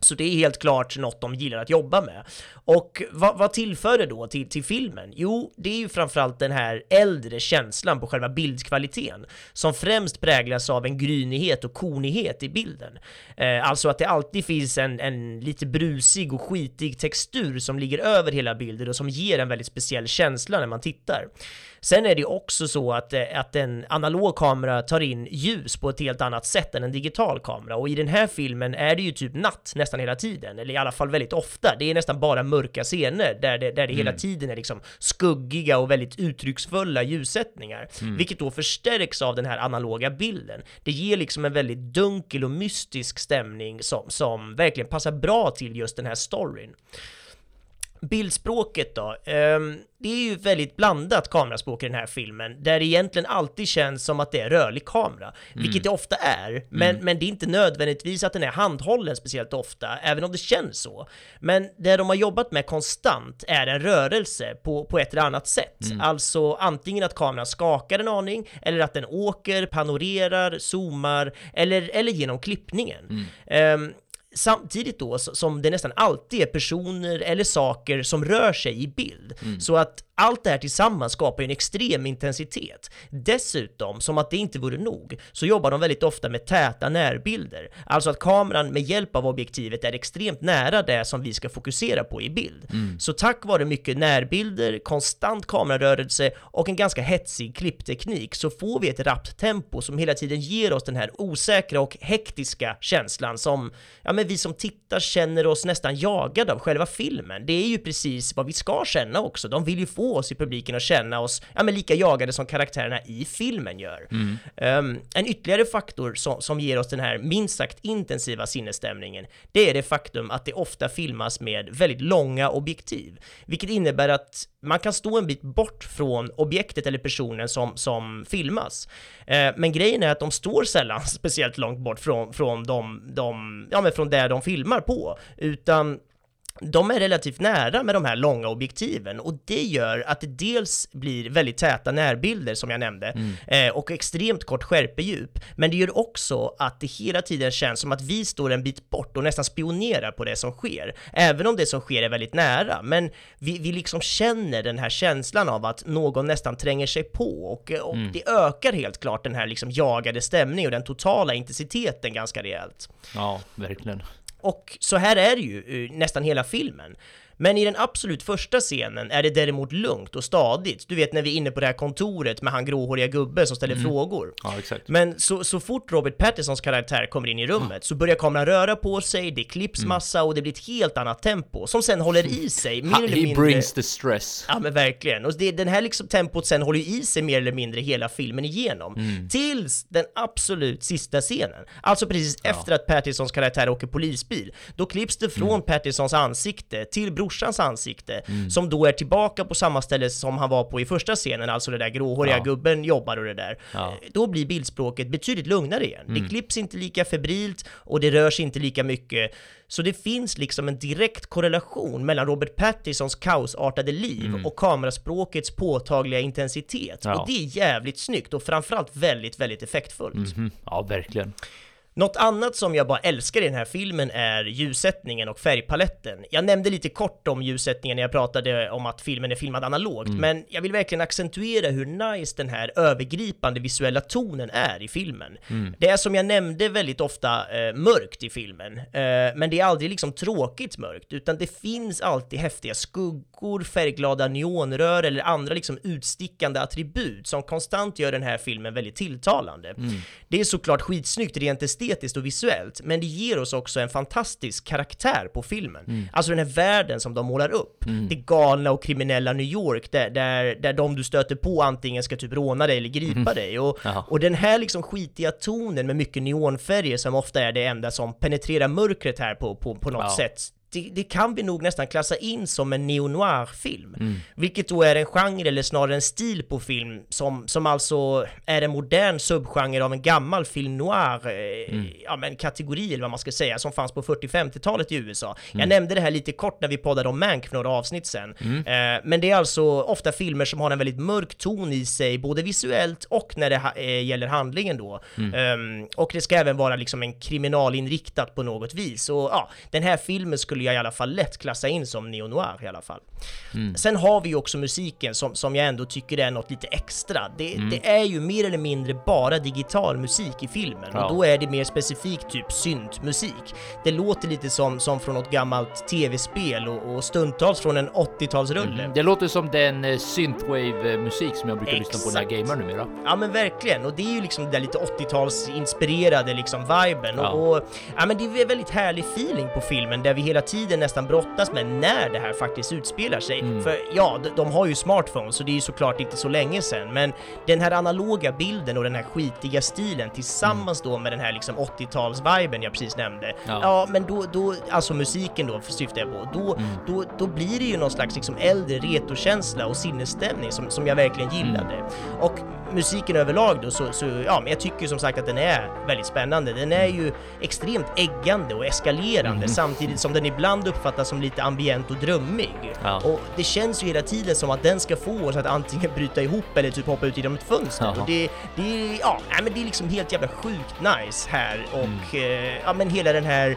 Så det är helt klart något de gillar att jobba med. Och vad, vad tillför det då till, till filmen? Jo, det är ju framförallt den här äldre känslan på själva bildkvaliteten som främst präglas av en grynighet och konighet i bilden. Eh, alltså att det alltid finns en, en lite brusig och skitig textur som ligger över hela bilden och som ger en väldigt speciell känsla när man tittar. Sen är det också så att, eh, att en analog kamera tar in ljus på ett helt annat sätt än en digital kamera och i den här filmen är det ju typ natt nästan hela tiden, eller i alla fall väldigt ofta. Det är nästan bara mörka scener där det, där det hela tiden är liksom skuggiga och väldigt uttrycksfulla ljussättningar, vilket då förstärks av den här analoga bilden. Det ger liksom en väldigt dunkel och mystisk stämning som, som verkligen passar bra till just den här storyn. Bildspråket då? Ehm, det är ju väldigt blandat kameraspråk i den här filmen, där det egentligen alltid känns som att det är rörlig kamera, vilket det ofta är, men, men det är inte nödvändigtvis att den är handhållen speciellt ofta, även om det känns så. Men det de har jobbat med konstant är en rörelse på, på ett eller annat sätt, alltså antingen att kameran skakar en aning, eller att den åker, panorerar, zoomar, eller, eller genom klippningen. Ehm, Samtidigt då som det nästan alltid är personer eller saker som rör sig i bild. Så att allt det här tillsammans skapar ju en extrem intensitet. Dessutom, som att det inte vore nog, så jobbar de väldigt ofta med täta närbilder. Alltså att kameran med hjälp av objektivet är extremt nära det som vi ska fokusera på i bild. Så tack vare mycket närbilder, konstant kamerarörelse och en ganska hetsig klippteknik så får vi ett rappt tempo som hela tiden ger oss den här osäkra och hektiska känslan som, ja men vi som tittar känner oss nästan jagade av själva filmen. Det är ju precis vad vi ska känna också. De vill ju få oss i publiken att känna oss, ja men lika jagade som karaktärerna i filmen gör. Um, en ytterligare faktor som, som ger oss den här minst sagt intensiva sinnesstämningen, det är det faktum att det ofta filmas med väldigt långa objektiv, vilket innebär att man kan stå en bit bort från objektet eller personen som, som filmas. Eh, men grejen är att de står sällan *laughs* speciellt långt bort från, från, de, de, ja, men från där de filmar på, utan de är relativt nära med de här långa objektiven och det gör att det dels blir väldigt täta närbilder som jag nämnde eh, och extremt kort skärpedjup. Men det gör också att det hela tiden känns som att vi står en bit bort och nästan spionerar på det som sker. Även om det som sker är väldigt nära, men vi, vi liksom känner den här känslan av att någon nästan tränger sig på och, och det ökar helt klart den här liksom jagade stämningen och den totala intensiteten ganska rejält. Ja, verkligen. Och så här är det ju eh, nästan hela filmen. Men i den absolut första scenen är det däremot lugnt och stadigt. Du vet när vi är inne på det här kontoret med han gråhåriga gubben som ställer frågor. Ja, exakt. Men så, så fort Robert Pattinsons karaktär kommer in i rummet så börjar kameran röra på sig, det klipps massa och det blir ett helt annat tempo som sen håller i sig mer Ha, eller he mindre. brings the stress. Ja men verkligen. Och det, den här liksom tempot sen håller i sig mer eller mindre hela filmen igenom. Tills den absolut sista scenen. Alltså precis efter att Pattinsons karaktär åker polisbil. Då klipps det från Pattinsons ansikte till brorsans ansikte. Som då är tillbaka på samma ställe som han var på i första scenen. Alltså det där gråhåriga Ja. gubben jobbar och det där. Ja. Eh, Då blir bildspråket betydligt lugnare igen. Det klipps inte lika febrilt och det rör sig inte lika mycket. Så det finns liksom en direkt korrelation mellan Robert Pattinsons kaosartade liv och kameraspråkets påtagliga intensitet. Ja. Och det är jävligt snyggt och framförallt väldigt, väldigt effektfullt. Mhm. Ja, verkligen. Något annat som jag bara älskar i den här filmen är ljussättningen och färgpaletten. Jag nämnde lite kort om ljussättningen när jag pratade om att filmen är filmad analogt, men jag vill verkligen accentuera hur nice den här övergripande visuella tonen är i filmen. Det är som jag nämnde väldigt ofta eh, mörkt i filmen, eh, men det är aldrig liksom tråkigt mörkt, utan det finns alltid häftiga skuggor, färgglada neonrör eller andra liksom utstickande attribut som konstant gör den här filmen väldigt tilltalande. Det är såklart skitsnyggt rent estetiskt och visuellt, men det ger oss också en fantastisk karaktär på filmen. Alltså den här världen som de målar upp. Det galna och kriminella New York, där, där, där de du stöter på antingen ska typ råna dig eller gripa dig. Och, och den här liksom skitiga tonen med mycket neonfärger som ofta är det enda som penetrerar mörkret här på, på, på något Ja. sätt. Det, det kan vi nog nästan klassa in som en neo-noir-film. Mm. Vilket då är en genre, eller snarare en stil på film, som, som alltså är en modern subgenre av en gammal film noir, eh, Mm. ja men kategori eller vad man ska säga, som fanns på 40-50-talet i USA. Mm. Jag nämnde det här lite kort när vi poddade om Mank för några avsnitt sen. Eh, men det är alltså ofta filmer som har en väldigt mörk ton i sig, både visuellt och när det ha, eh, gäller handlingen då. Ehm, och det ska även vara liksom en kriminalinriktat på något vis. Och ja, den här filmen skulle skulle jag i alla fall lätt klassa in som neo-noir i alla fall. Mm. Sen har vi ju också musiken som, som jag ändå tycker är något lite extra. Det, Mm. det är ju mer eller mindre bara digital musik i filmen Ja. och då är det mer specifikt typ syntmusik. Det låter lite som, som från något gammalt tv-spel och, och stundtals från en 80-talsrulle. Mm. Det låter som den eh, synthwave-musik som jag brukar lyssna på när jag Exakt. gamer numera. Ja men verkligen, och det är ju liksom det där lite 80-talsinspirerade liksom viben Ja. och, och ja men det är väldigt härlig feeling på filmen där vi hela tiden nästan brottas med när det här faktiskt utspelar sig. Mm. För ja, de, de har ju smartphones så det är ju såklart inte så länge sedan men den här analoga bilden och den här skitiga stilen tillsammans då med den här liksom 80-tals-viben jag precis nämnde. Ja. Ja, men då, då, alltså musiken då syftar jag på, då, Mm. då, då blir det ju någon slags liksom äldre retrokänsla och sinnesstämning som, som jag verkligen gillade. Mm. Och musiken överlag då så, så, ja, men jag tycker som sagt att den är väldigt spännande. Den är ju extremt äggande och eskalerande Mm. samtidigt som den ibland uppfattas som lite ambient och drömmig. Ja. Och det känns ju hela tiden som att den ska få oss att antingen bryta ihop eller typ hoppa ut genom ett fönster. Jaha. Och det, det, ja, men det är liksom helt jävla sjukt nice här och Mm. eh, ja, men hela den här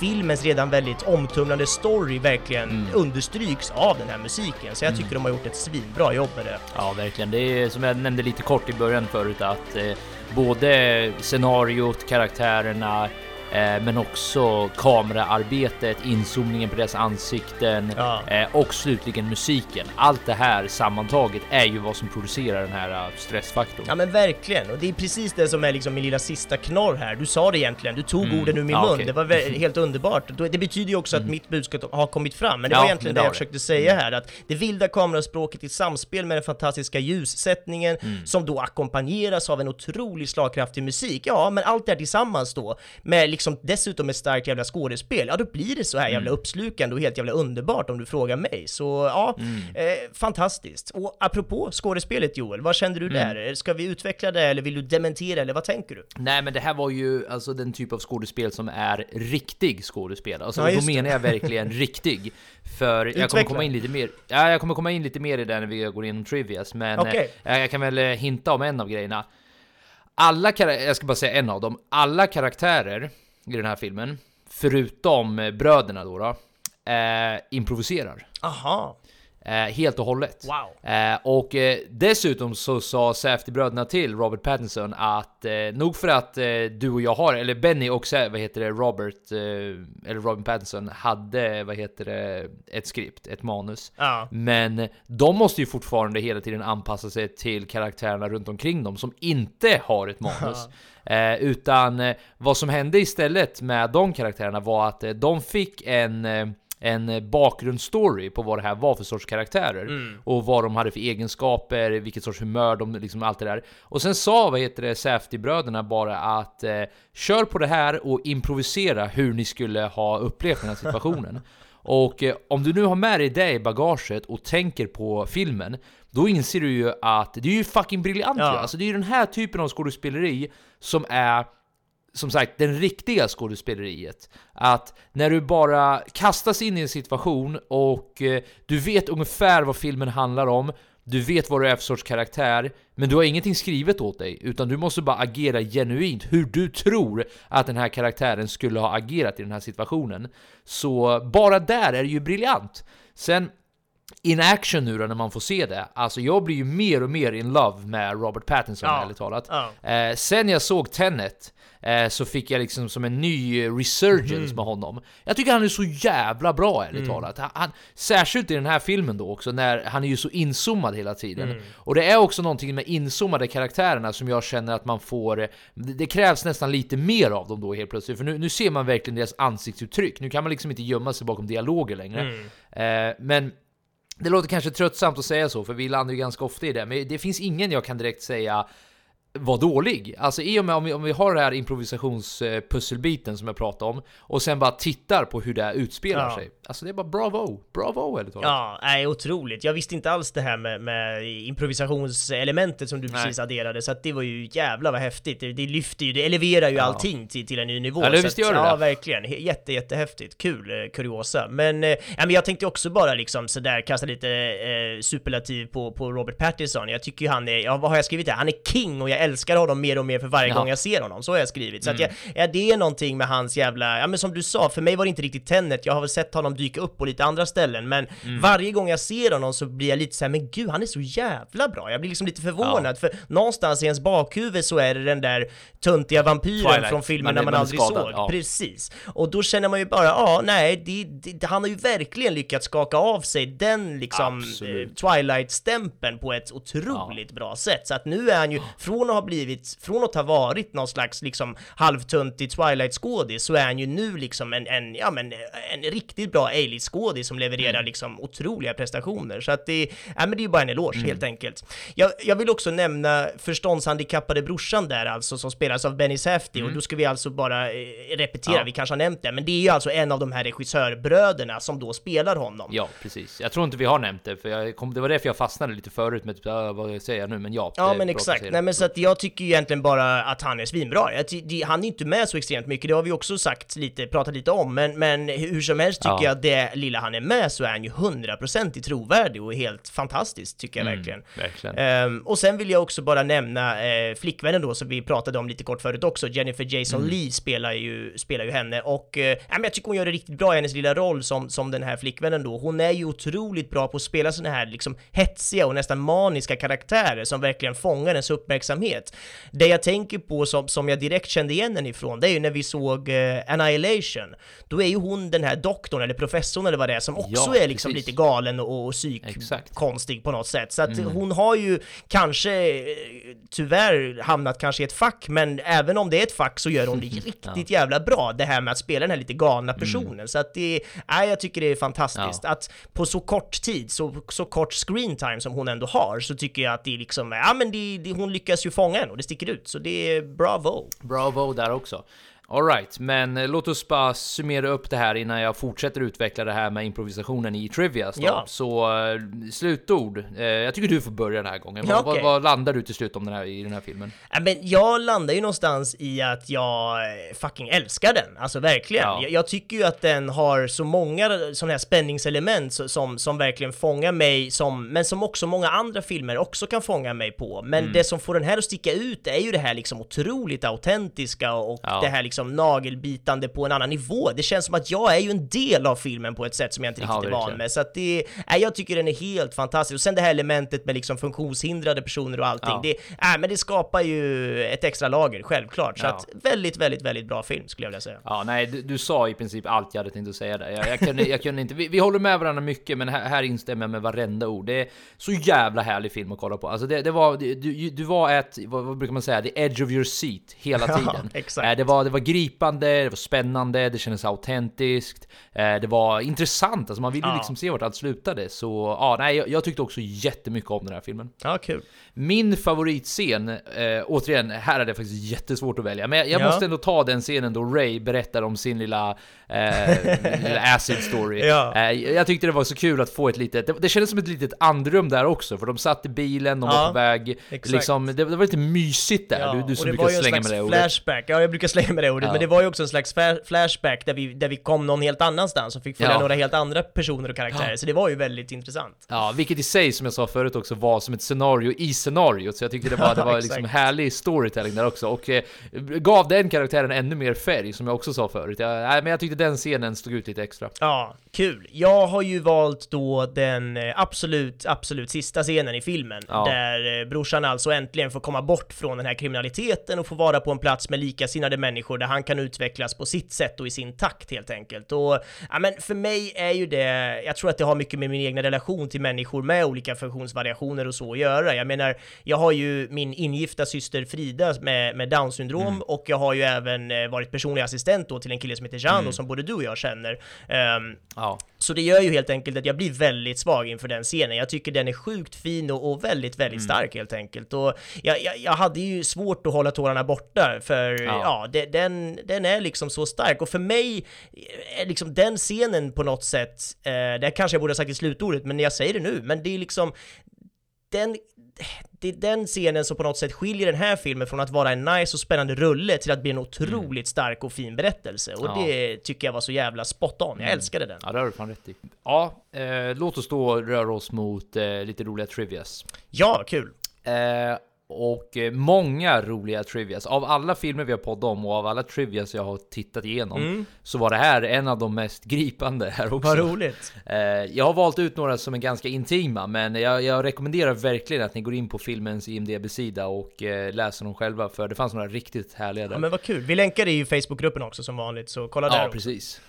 filmens redan väldigt omtumlande story verkligen Mm. understryks av den här musiken. Så jag tycker de har gjort ett svinbra jobb med det. Ja, verkligen. Det är som jag nämnde lite kort i början förut att eh, både scenariot, karaktärerna, men också kameraarbetet, inzoomningen på deras ansikten Ja. eh, och slutligen musiken. Allt det här sammantaget är ju vad som producerar den här eh, stressfaktorn. Ja men verkligen, och det är precis det som är liksom min lilla sista knorr här. Du sa det egentligen, du tog Mm. orden ur min Ja, mun. okej. Det var helt underbart. Det betyder ju också att mitt budskap har kommit fram, men det Ja, var egentligen det jag försökte säga här, att det vilda kameraspråket i samspel med den fantastiska ljussättningen Mm. som då ackompanjeras av en otroligt slagkraftig musik. Ja, men allt det här tillsammans då, med liksom dessutom ett starkt jävla skådespel, ja då blir det så här jävla uppslukande och helt jävla underbart om du frågar mig. Så ja, eh, fantastiskt. Och apropå skådespelet Joel, vad kände du där? Ska vi utveckla det eller vill du dementera eller vad tänker du? Nej, men det här var ju alltså den typ av skådespel som är riktig skådespel. Alltså, Ja, då menar jag verkligen *laughs* riktig. För jag kommer komma in lite mer. Ja, jag kommer komma in lite mer i det när vi går igenom trivias, men Okej. eh, jag kan väl eh, hinta om en av grejerna. Alla karaktärer, jag ska bara säga en av dem. Alla karaktärer i den här filmen, förutom bröderna då, då eh, improviserar. Aha, Eh, helt och hållet. wow. Eh, och eh, dessutom så sa Safety-bröderna till Robert Pattinson att eh, nog för att eh, du och jag har, eller Benny och vad heter det, Robert, eh, eller Robin Pattinson hade, vad heter det, ett skript, ett manus. Ja. Men de måste ju fortfarande hela tiden anpassa sig till karaktärerna runt omkring dem som inte har ett manus. *laughs* Eh, utan vad som hände istället med de karaktärerna var att de fick en en bakgrundsstory på vad det här var för sorts karaktärer och vad de hade för egenskaper, vilket sorts humör de liksom allt det där. Och sen sa vad heter det Safety-bröderna bara att eh, kör på det här och improvisera hur ni skulle ha upplevt den här situationen. *laughs* Och eh, om du nu har med dig det i bagaget och tänker på filmen, då inser du ju att det är ju fucking briljant Ja. Alltså det är ju den här typen av skådespeleri som är som sagt, den riktiga skådespeleriet. Att när du bara kastas in i en situation och eh, du vet ungefär vad filmen handlar om, du vet vad du är för sorts karaktär, men du har ingenting skrivet åt dig, utan du måste bara agera genuint hur du tror att den här karaktären skulle ha agerat i den här situationen. Så bara där är det ju briljant. Sen in action nu då när man får se det, alltså jag blir ju mer och mer in love med Robert Pattinson Ja. ärligt talat. Ja. Eh, sen jag såg Tenet eh, så fick jag liksom som en ny resurgence Mm. med honom. Jag tycker han är så jävla bra ärligt talat. Han, han, särskilt i den här filmen då också, när han är ju så inzoomad hela tiden. Mm. Och det är också någonting med inzoomade karaktärerna som jag känner att man får... Det, det krävs nästan lite mer av dem då helt plötsligt, för nu, nu ser man verkligen deras ansiktsuttryck. Nu kan man liksom inte gömma sig bakom dialoger längre. Mm. Eh, men det låter kanske tröttsamt att säga så, för vi landar ju ganska ofta i det, men det finns ingen jag kan direkt säga var dålig. Alltså i och med om vi, om vi har den här improvisationspusselbiten som jag pratade om och sen bara tittar på hur det här utspelar Ja. sig. Alltså det är bara bravo, bravo ärligt talat. Ja, nej, otroligt. Jag visste inte alls det här med, med improvisationselementet som du Nej. precis adderade, så att det var ju jävla vad häftigt. Det, det lyfter ju, det eleverar ju Ja. allting till, till en ny nivå. Så visst gör det Ja, verkligen. Jätte, jättehäftigt. Kul eh, kuriosa. Men, eh, ja, men jag tänkte också bara liksom sådär kasta lite eh, superlativ på, på Robert Pattinson. Jag tycker ju han är, ja vad har jag skrivit där? Han är king och jag jag älskar honom mer och mer för varje Ja. gång jag ser honom, så har jag skrivit. Så att jag, ja, det är någonting med hans jävla, ja men som du sa, för mig var det inte riktigt Tenet, jag har väl sett honom dyka upp på lite andra ställen, men varje gång jag ser honom så blir jag lite så här, men gud, han är så jävla bra. Jag blir liksom lite förvånad, för någonstans i ens bakhuvud så är det den där töntiga vampyren Twilight. från filmen Man när är- man, man aldrig skadad, såg. ja. Precis. Och då känner man ju bara, ja, nej, det, det, han har ju verkligen lyckats skaka av sig den liksom eh, Twilight-stämpeln på ett otroligt bra sätt. Så att nu är han ju, från att ha blivit, från att ha varit någon slags liksom halvtuntig Twilight-skådis så är han ju nu liksom en, en ja men en riktigt bra A-list-skådis som levererar Mm. liksom otroliga prestationer. Så att det, ja men det är ju bara en eloge Mm. helt enkelt. Jag, jag vill också nämna förståndshandikappade brorsan där alltså som spelas av Benny Safdie och då ska vi alltså bara eh, repetera, Mm. Ja. vi kanske har nämnt det, men det är ju alltså en av de här regissörbröderna som då spelar honom. Ja, precis. Jag tror inte vi har nämnt det, för kom, det var därför jag fastnade lite förut med typ, äh, vad säger jag nu, men ja. Ja men exakt, nej men så att jag tycker ju egentligen bara att han är svinbra. Jag han är inte med så extremt mycket, det har vi också sagt lite, pratat lite om, men, men hur som helst tycker Ja. jag att det lilla han är med så är han ju 100% trovärdig och helt fantastisk tycker jag Mm, verkligen. verkligen. Ehm, och sen vill jag också bara nämna eh, flickvännen då som vi pratade om lite kort förut också, Jennifer Jason Mm. Leigh spelar ju, spelar ju henne och eh, jag tycker hon gör det riktigt bra i hennes lilla roll som, som den här flickvännen då. Hon är ju otroligt bra på att spela såna här liksom hetsiga och nästan maniska karaktärer som verkligen fångar ens uppmärksamhet. Det jag tänker på som, som jag direkt kände igen henne ifrån, det är ju när vi såg eh, Annihilation. Då är ju hon den här doktorn eller professorn eller vad det är som också Ja, är liksom precis. lite galen och, och psyk Exakt. konstig på något sätt. Så att hon har ju kanske eh, tyvärr hamnat kanske i ett fack, men även om det är ett fack så gör hon det *laughs* riktigt jävla bra, det här med att spela den här lite galna personen. Så att det, nej, jag tycker det är fantastiskt. Att på så kort tid, så, så kort screen time som hon ändå har, så tycker jag att det liksom, ja men det, det, hon lyckas ju fånga en och det sticker ut. Så det är bravo. Bravo där också. Alright, men eh, låt oss bara summera upp det här innan jag fortsätter utveckla det här med improvisationen i Trivias då. Ja. Så eh, slutord. Eh, jag tycker du får börja den här gången. Ja, vad, vad, vad landar du till slut om den här, i den här filmen? Ja, men jag landar ju någonstans i att jag fucking älskar den, alltså verkligen. Ja. Jag, jag tycker ju att den har så många sådana här spänningselement som, som verkligen fångar mig, som, men som också många andra filmer också kan fånga mig på. Men Mm. det som får den här att sticka ut är ju det här liksom otroligt autentiska och det här liksom nagelbitande på en annan nivå. Det känns som att jag är ju en del av filmen på ett sätt som jag inte Ja, riktigt är van med. Så att det, nej, jag tycker den är helt fantastisk. Och sen det här elementet med liksom funktionshindrade personer och allting. Ja. Det, nej, men det skapar ju ett extra lager, självklart. Så Ja. att väldigt, väldigt, väldigt bra film skulle jag vilja säga. Ja, nej, du, du sa i princip allt jag hade tänkt att säga där. Jag, jag, kunde, jag kunde inte... Vi, vi håller med varandra mycket, men här, här instämmer jag med varenda ord. Det är så jävla härlig film att kolla på. Alltså det, det var... Du, du var ett... Vad, vad brukar man säga? The edge of your seat hela *laughs* Ja, tiden. exakt. Eh, Det var, det var gripande, det var spännande, det kändes autentiskt. eh, Det var intressant, alltså man ville Ja. liksom se vart allt slutade. Så ja, nej, jag, jag tyckte också jättemycket om den här filmen. Ja, kul. Min favoritscen, eh, återigen, här hade jag faktiskt jättesvårt att välja, men jag, jag Ja. måste ändå ta den scenen då Ray berättar om sin lilla, eh, *laughs* lilla acid story. Ja. Eh, jag tyckte det var så kul att få ett litet, det, det kändes som ett litet andrum där också, för de satt i bilen, de var på väg, exakt. liksom, det, det var lite mysigt där, du, du som det brukar slänga med det ordet. flashback, ja jag brukar slänga med det ordet, Ja. men det var ju också en slags flashback där vi, där vi kom någon helt annanstans och fick följa Ja. några helt andra personer och karaktärer, så det var ju väldigt intressant. Ja, vilket i sig, som jag sa förut också, var som ett scenario i scenariot. Så jag tyckte det var, det *laughs* var liksom härlig storytelling där också. Och eh, gav den karaktären ännu mer färg, som jag också sa förut. Jag, nej, men jag tyckte den scenen stod ut lite extra. Ja, kul. Jag har ju valt då den eh, absolut, absolut sista scenen i filmen, Ja. där eh, brorsan alltså äntligen får komma bort från den här kriminaliteten och få vara på en plats med likasinnade människor där han kan utvecklas på sitt sätt och i sin takt helt enkelt. Och ja, men för mig är ju det, jag tror att det har mycket med min egen relation till människor med olika funktionsvariationer och så att göra. Jag menar, jag har ju min ingifta syster Frida med, med down syndrom Mm. och jag har ju även eh, varit personlig assistent då till en kille som heter Jano som både du och jag känner. Ehm, Ja. Så det gör ju helt enkelt att jag blir väldigt svag inför den scenen. Jag tycker den är sjukt fin och, och väldigt, väldigt Mm. stark helt enkelt. Och jag, jag, jag hade ju svårt att hålla tårarna borta för Ja. ja, det, den, den är liksom så stark. Och för mig är liksom den scenen på något sätt, eh, det kanske jag borde ha sagt i slutordet, men jag säger det nu, men det är liksom den, det är den scenen som på något sätt skiljer den här filmen från att vara en nice och spännande rulle till att bli en otroligt stark och fin berättelse. Och Mm. Ja. det tycker jag var så jävla spot on. Jag Mm. älskade den. Ja, det har du fan rätt i. Ja, eh, låt oss då röra oss mot eh, lite roliga trivias. Ja, kul! Eh, och eh, många roliga trivias. Av alla filmer vi har poddat om och av alla trivias jag har tittat igenom Mm. så var det här en av de mest gripande här också. Vad roligt. Eh, jag har valt ut några som är ganska intima, men jag, jag rekommenderar verkligen att ni går in på filmens IMDB-sida och eh, läser dem själva, för det fanns några riktigt härliga där. Ja, men vad kul. Vi länkar det i Facebookgruppen också som vanligt, så kolla där Ja, också. precis. Eh,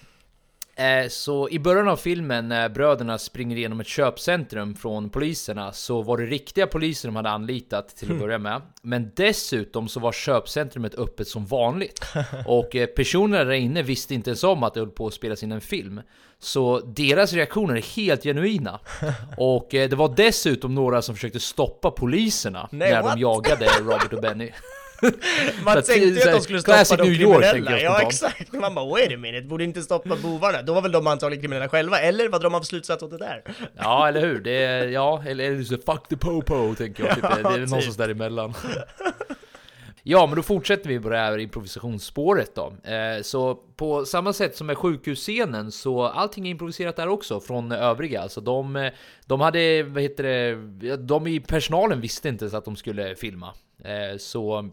Så i början av filmen när bröderna springer igenom ett köpcentrum från poliserna så var det riktiga poliser de hade anlitat till att Hmm. börja med. Men dessutom så var köpcentrumet öppet som vanligt. *laughs* Och eh, personerna där inne visste inte ens om att det höll på att spelas in en film. Så deras reaktioner är helt genuina. *laughs* Och eh, det var dessutom några som försökte stoppa poliserna Nej, när what? de jagade *laughs* Robert och Benny. Man tänkte ju att de skulle stoppa de New York, kriminella. jag ja, exakt. Man bara wait a minute, borde inte stoppa bovarna? Då var väl de antagligen kriminella själva, eller vad drar man för slutsats åt det där? Ja, eller hur? Det är, ja, eller, eller så fuck the popo, tänker jag. Typ, det är typ. någonstans däremellan. Ja, men då fortsätter vi på det här improvisationsspåret då. Eh, så på samma sätt som med sjukhusscenen så allting är improviserat där också från övriga. Så de, de hade, vad heter det, de i personalen visste inte ens att de skulle filma. Eh, så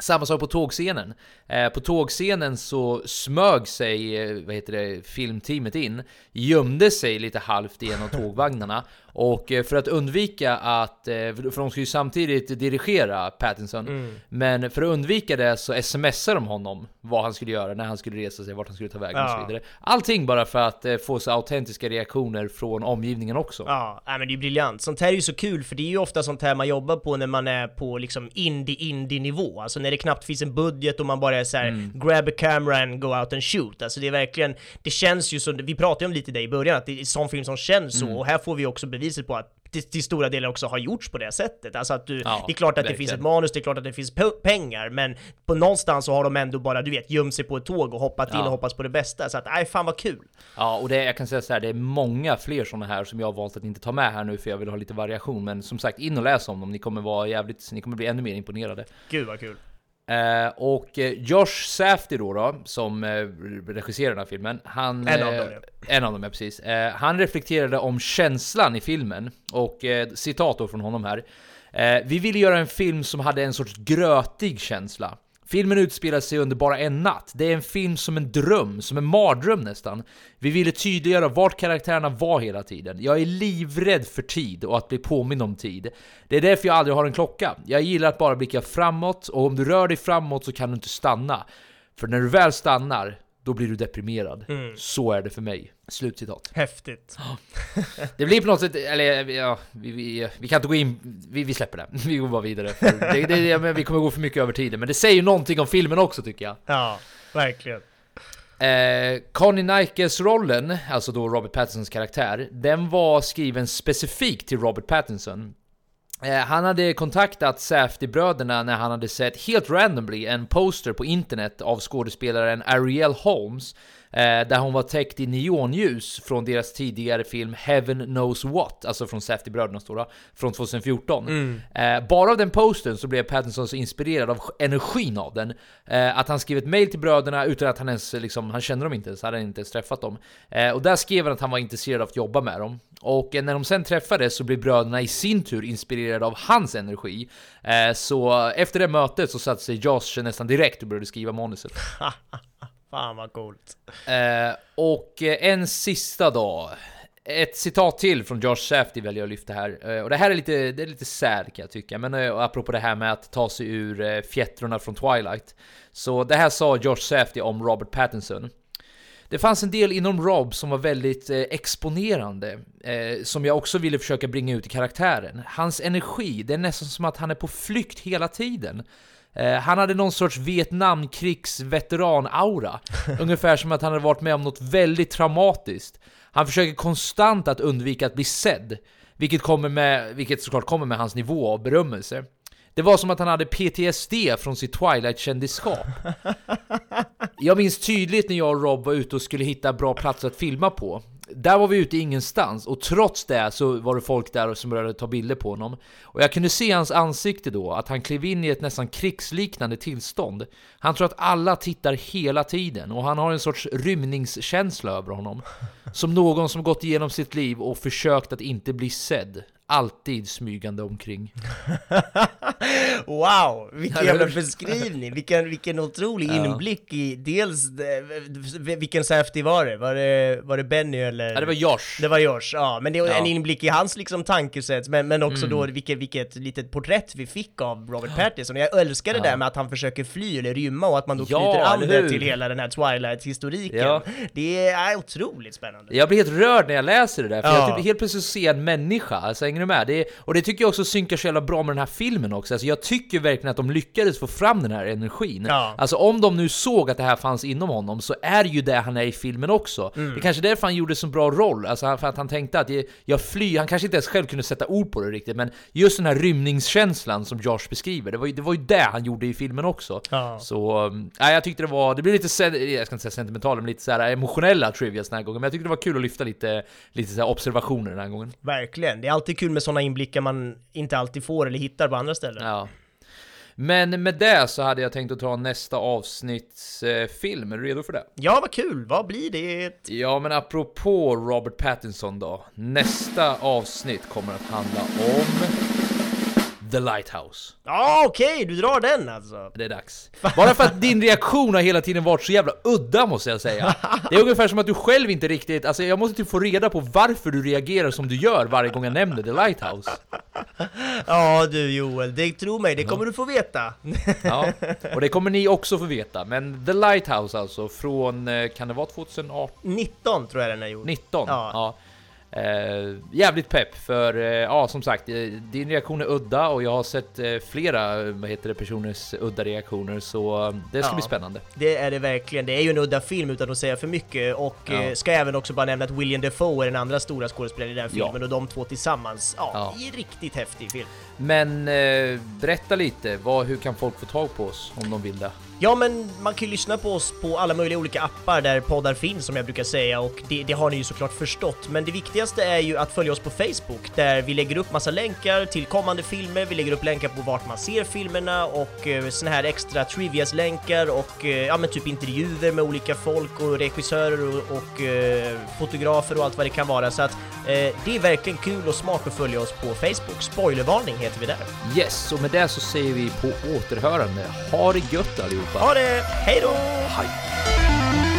samma sak på tågscenen. Eh, på tågscenen så smög sig, eh, vad heter det, filmteamet in, gömde sig lite halvt i en av tågvagnarna. Och eh, för att undvika att, för de ska ju samtidigt dirigera Pattinson, men för att undvika det så smsar de honom vad han skulle göra, när han skulle resa sig, vart han skulle ta vägen och Ja. så vidare. Allting bara för att få så autentiska reaktioner från omgivningen också. Ja, men det är briljant. Sånt här är ju så kul, för det är ju ofta sånt här man jobbar på när man är på liksom indie-indie-nivå. Alltså när det knappt finns en budget och man bara är så här: grab a camera and go out and shoot. Alltså det är verkligen, det känns ju som, vi pratade om lite det i början, att det är sån film som känns så, och här får vi också beviset på att det till stora delar också har gjorts på det sättet. Alltså att du, Ja, det är klart att det verkligen. finns ett manus, det är klart att det finns pe- pengar, men på någonstans så har de ändå bara, du vet, gömt sig på ett tåg och hoppat in Ja. och hoppats på det bästa. Så att, nej fan vad kul! Ja, och det, jag kan säga så här, det är många fler sådana här som jag har valt att inte ta med här nu för jag vill ha lite variation. Men som sagt, in och läs om dem. Ni kommer vara jävligt, ni kommer bli ännu mer imponerade. Gud vad kul! Eh, och eh, Josh Safdie då, då som eh, regisserar den här filmen, han... En av eh, dem, En av dem, ja precis. Eh, han reflekterade om känslan i filmen, och citat då från honom här. Vi ville göra en film som hade en sorts grötig känsla. Filmen utspelar sig under bara en natt. Det är en film som en dröm, som en mardröm nästan. Vi ville tydliggöra vart karaktärerna var hela tiden. Jag är livrädd för tid och att bli påmind om tid. Det är därför jag aldrig har en klocka. Jag gillar att bara blicka framåt och om du rör dig framåt så kan du inte stanna. För när du väl stannar, då blir du deprimerad. Så är det för mig. Slutcitat. Häftigt. *gasps* Det blir på något sätt, eller ja, vi, vi, vi kan inte gå in, vi, vi släpper det. *laughs* Vi går bara vidare. Det, det, det, men vi kommer gå för mycket över tiden, men det säger ju någonting om filmen också tycker jag. Ja, verkligen. Eh, Connie Nikes-rollen, alltså då Robert Pattinsons karaktär, den var skriven specifikt till Robert Pattinson. Eh, han hade kontaktat Safdie-bröderna när han hade sett helt randomly en poster på internet av skådespelaren Ariel Holmes där hon var täckt i neonljus från deras tidigare film Heaven Knows What, alltså från Safdie-bröderna då, då, från 2014. Eh, bara av den postern så blev Pattinson så inspirerad av energin av den eh, att han skrev ett mail till bröderna utan att han ens liksom, han kände dem inte ens, hade inte ens träffat dem. Eh, och där skrev han att han var intresserad av att jobba med dem. Och eh, när de sen träffades så blev bröderna i sin tur inspirerade av hans energi. Eh, så efter det mötet så satte sig Josh nästan direkt och började skriva manuset. *laughs* Fan vad coolt. Eh, och eh, en sista dag. Ett citat till från Josh Safdie väljer jag att lyfta här. Eh, och det här är lite, det är lite sad kan jag tycka. Men eh, apropå det här med att ta sig ur eh, fjättrorna från Twilight. Så det här sa Josh Safdie om Robert Pattinson. Det fanns en del inom Rob som var väldigt eh, exponerande, eh, som jag också ville försöka bringa ut i karaktären. Hans energi, det är nästan som att han är på flykt hela tiden. Eh, han hade någon sorts Vietnamkrigsveteran-aura. *laughs* Ungefär som att han hade varit med om något väldigt traumatiskt. Han försöker konstant att undvika att bli sedd, vilket, kommer med, vilket såklart kommer med hans nivå av berömmelse. Det var som att han hade PTSD från sitt Twilight-kändisskap. *laughs* Jag minns tydligt när jag och Rob var ute och skulle hitta bra platser att filma på. Där var vi ute i ingenstans och trots det så var det folk där som började ta bilder på honom. Och jag kunde se hans ansikte då, att han klev in i ett nästan krigsliknande tillstånd. Han tror att alla tittar hela tiden och han har en sorts rymningskänsla över honom. Som någon som gått igenom sitt liv och försökt att inte bli sedd alltid smygande omkring. *laughs* Wow, vilken *laughs* jävla beskrivning, vilken, vilken otrolig Ja. inblick i dels, eh, vilken Safety var det? Var det, var det Benny eller? Ja, det var Josh. Det var Josh, ja. Men det var Ja. en inblick i hans liksom tankesätt, men, men också Mm. då vilket, vilket litet porträtt vi fick av Robert Pattinson. Jag älskar det där med att han försöker fly eller rymma och att man då knyter an det till hela den här Twilight-historiken. Ja. Det är otroligt spännande. Jag blir helt rörd när jag läser det där, för Ja. jag typ helt plötsligt ser en människa, alltså du med? Det är, och det tycker jag också synkar så jävla bra med den här filmen också, alltså jag tycker verkligen att de lyckades få fram den här energin. Ja. Alltså om de nu såg att det här fanns inom honom, så är ju det han är i filmen också. Mm. Det är kanske därför han gjorde så bra roll, alltså för att han tänkte att jag, flyr, han kanske inte ens själv kunde sätta ord på det riktigt, men just den här rymningskänslan som Josh beskriver, det var ju det, var ju det han gjorde i filmen också. Ja. Så, nej, jag tyckte det var, det blev lite, jag ska inte säga sentimentala, men lite så här emotionella trivias den här gången, men jag tyckte det var kul att lyfta lite, lite så observationer den här gången. Verkligen. Det är alltid kul med sådana inblickar man inte alltid får eller hittar på andra ställen. Ja. Men med det så hade jag tänkt att ta nästa avsnitts eh, film, är du redo för det? Ja, vad kul! Vad blir det? Ja, men apropå Robert Pattinson då. Nästa avsnitt kommer att handla om The Lighthouse. Ja, okej, du drar den alltså. Det är dags. *laughs* Bara för att din reaktion har hela tiden varit så jävla udda måste jag säga. Det är ungefär som att du själv inte riktigt, alltså jag måste typ få reda på varför du reagerar som du gör varje gång jag nämner The Lighthouse. *laughs* Ja du Joel, det, tro mig, det kommer du få veta. *laughs* Ja, och det kommer ni också få veta. Men The Lighthouse alltså, från, eh, kan det vara 2018? 19 tror jag den är gjord. 19? Ja. Ja. Eh, jävligt pepp för, eh, ja som sagt, eh, din reaktion är udda och jag har sett eh, flera, vad heter det, personers udda reaktioner så eh, det ska Ja. bli spännande. Det är det verkligen. Det är ju en udda film utan att säga för mycket och Ja. eh, ska även också bara nämna att William Dafoe är den andra stora skådespelaren i den här Ja. filmen och de två tillsammans, ja, Ja. riktigt häftig film. Men berätta lite, vad, hur kan folk få tag på oss om de vill det? Ja, men man kan ju lyssna på oss på alla möjliga olika appar där poddar finns som jag brukar säga och det, det har ni ju såklart förstått. Men det viktigaste är ju att följa oss på Facebook där vi lägger upp massa länkar till kommande filmer, vi lägger upp länkar på vart man ser filmerna och eh, såna här extra trivias-länkar och eh, ja men typ intervjuer med olika folk och regissörer och, och eh, fotografer och allt vad det kan vara. Så att eh, det är verkligen kul och smart att följa oss på Facebook. Spoilervarning heter vi där. Yes, och med det så säger vi på återhörande. Ha det gött allihopa! Ha det! Hej då! Hej!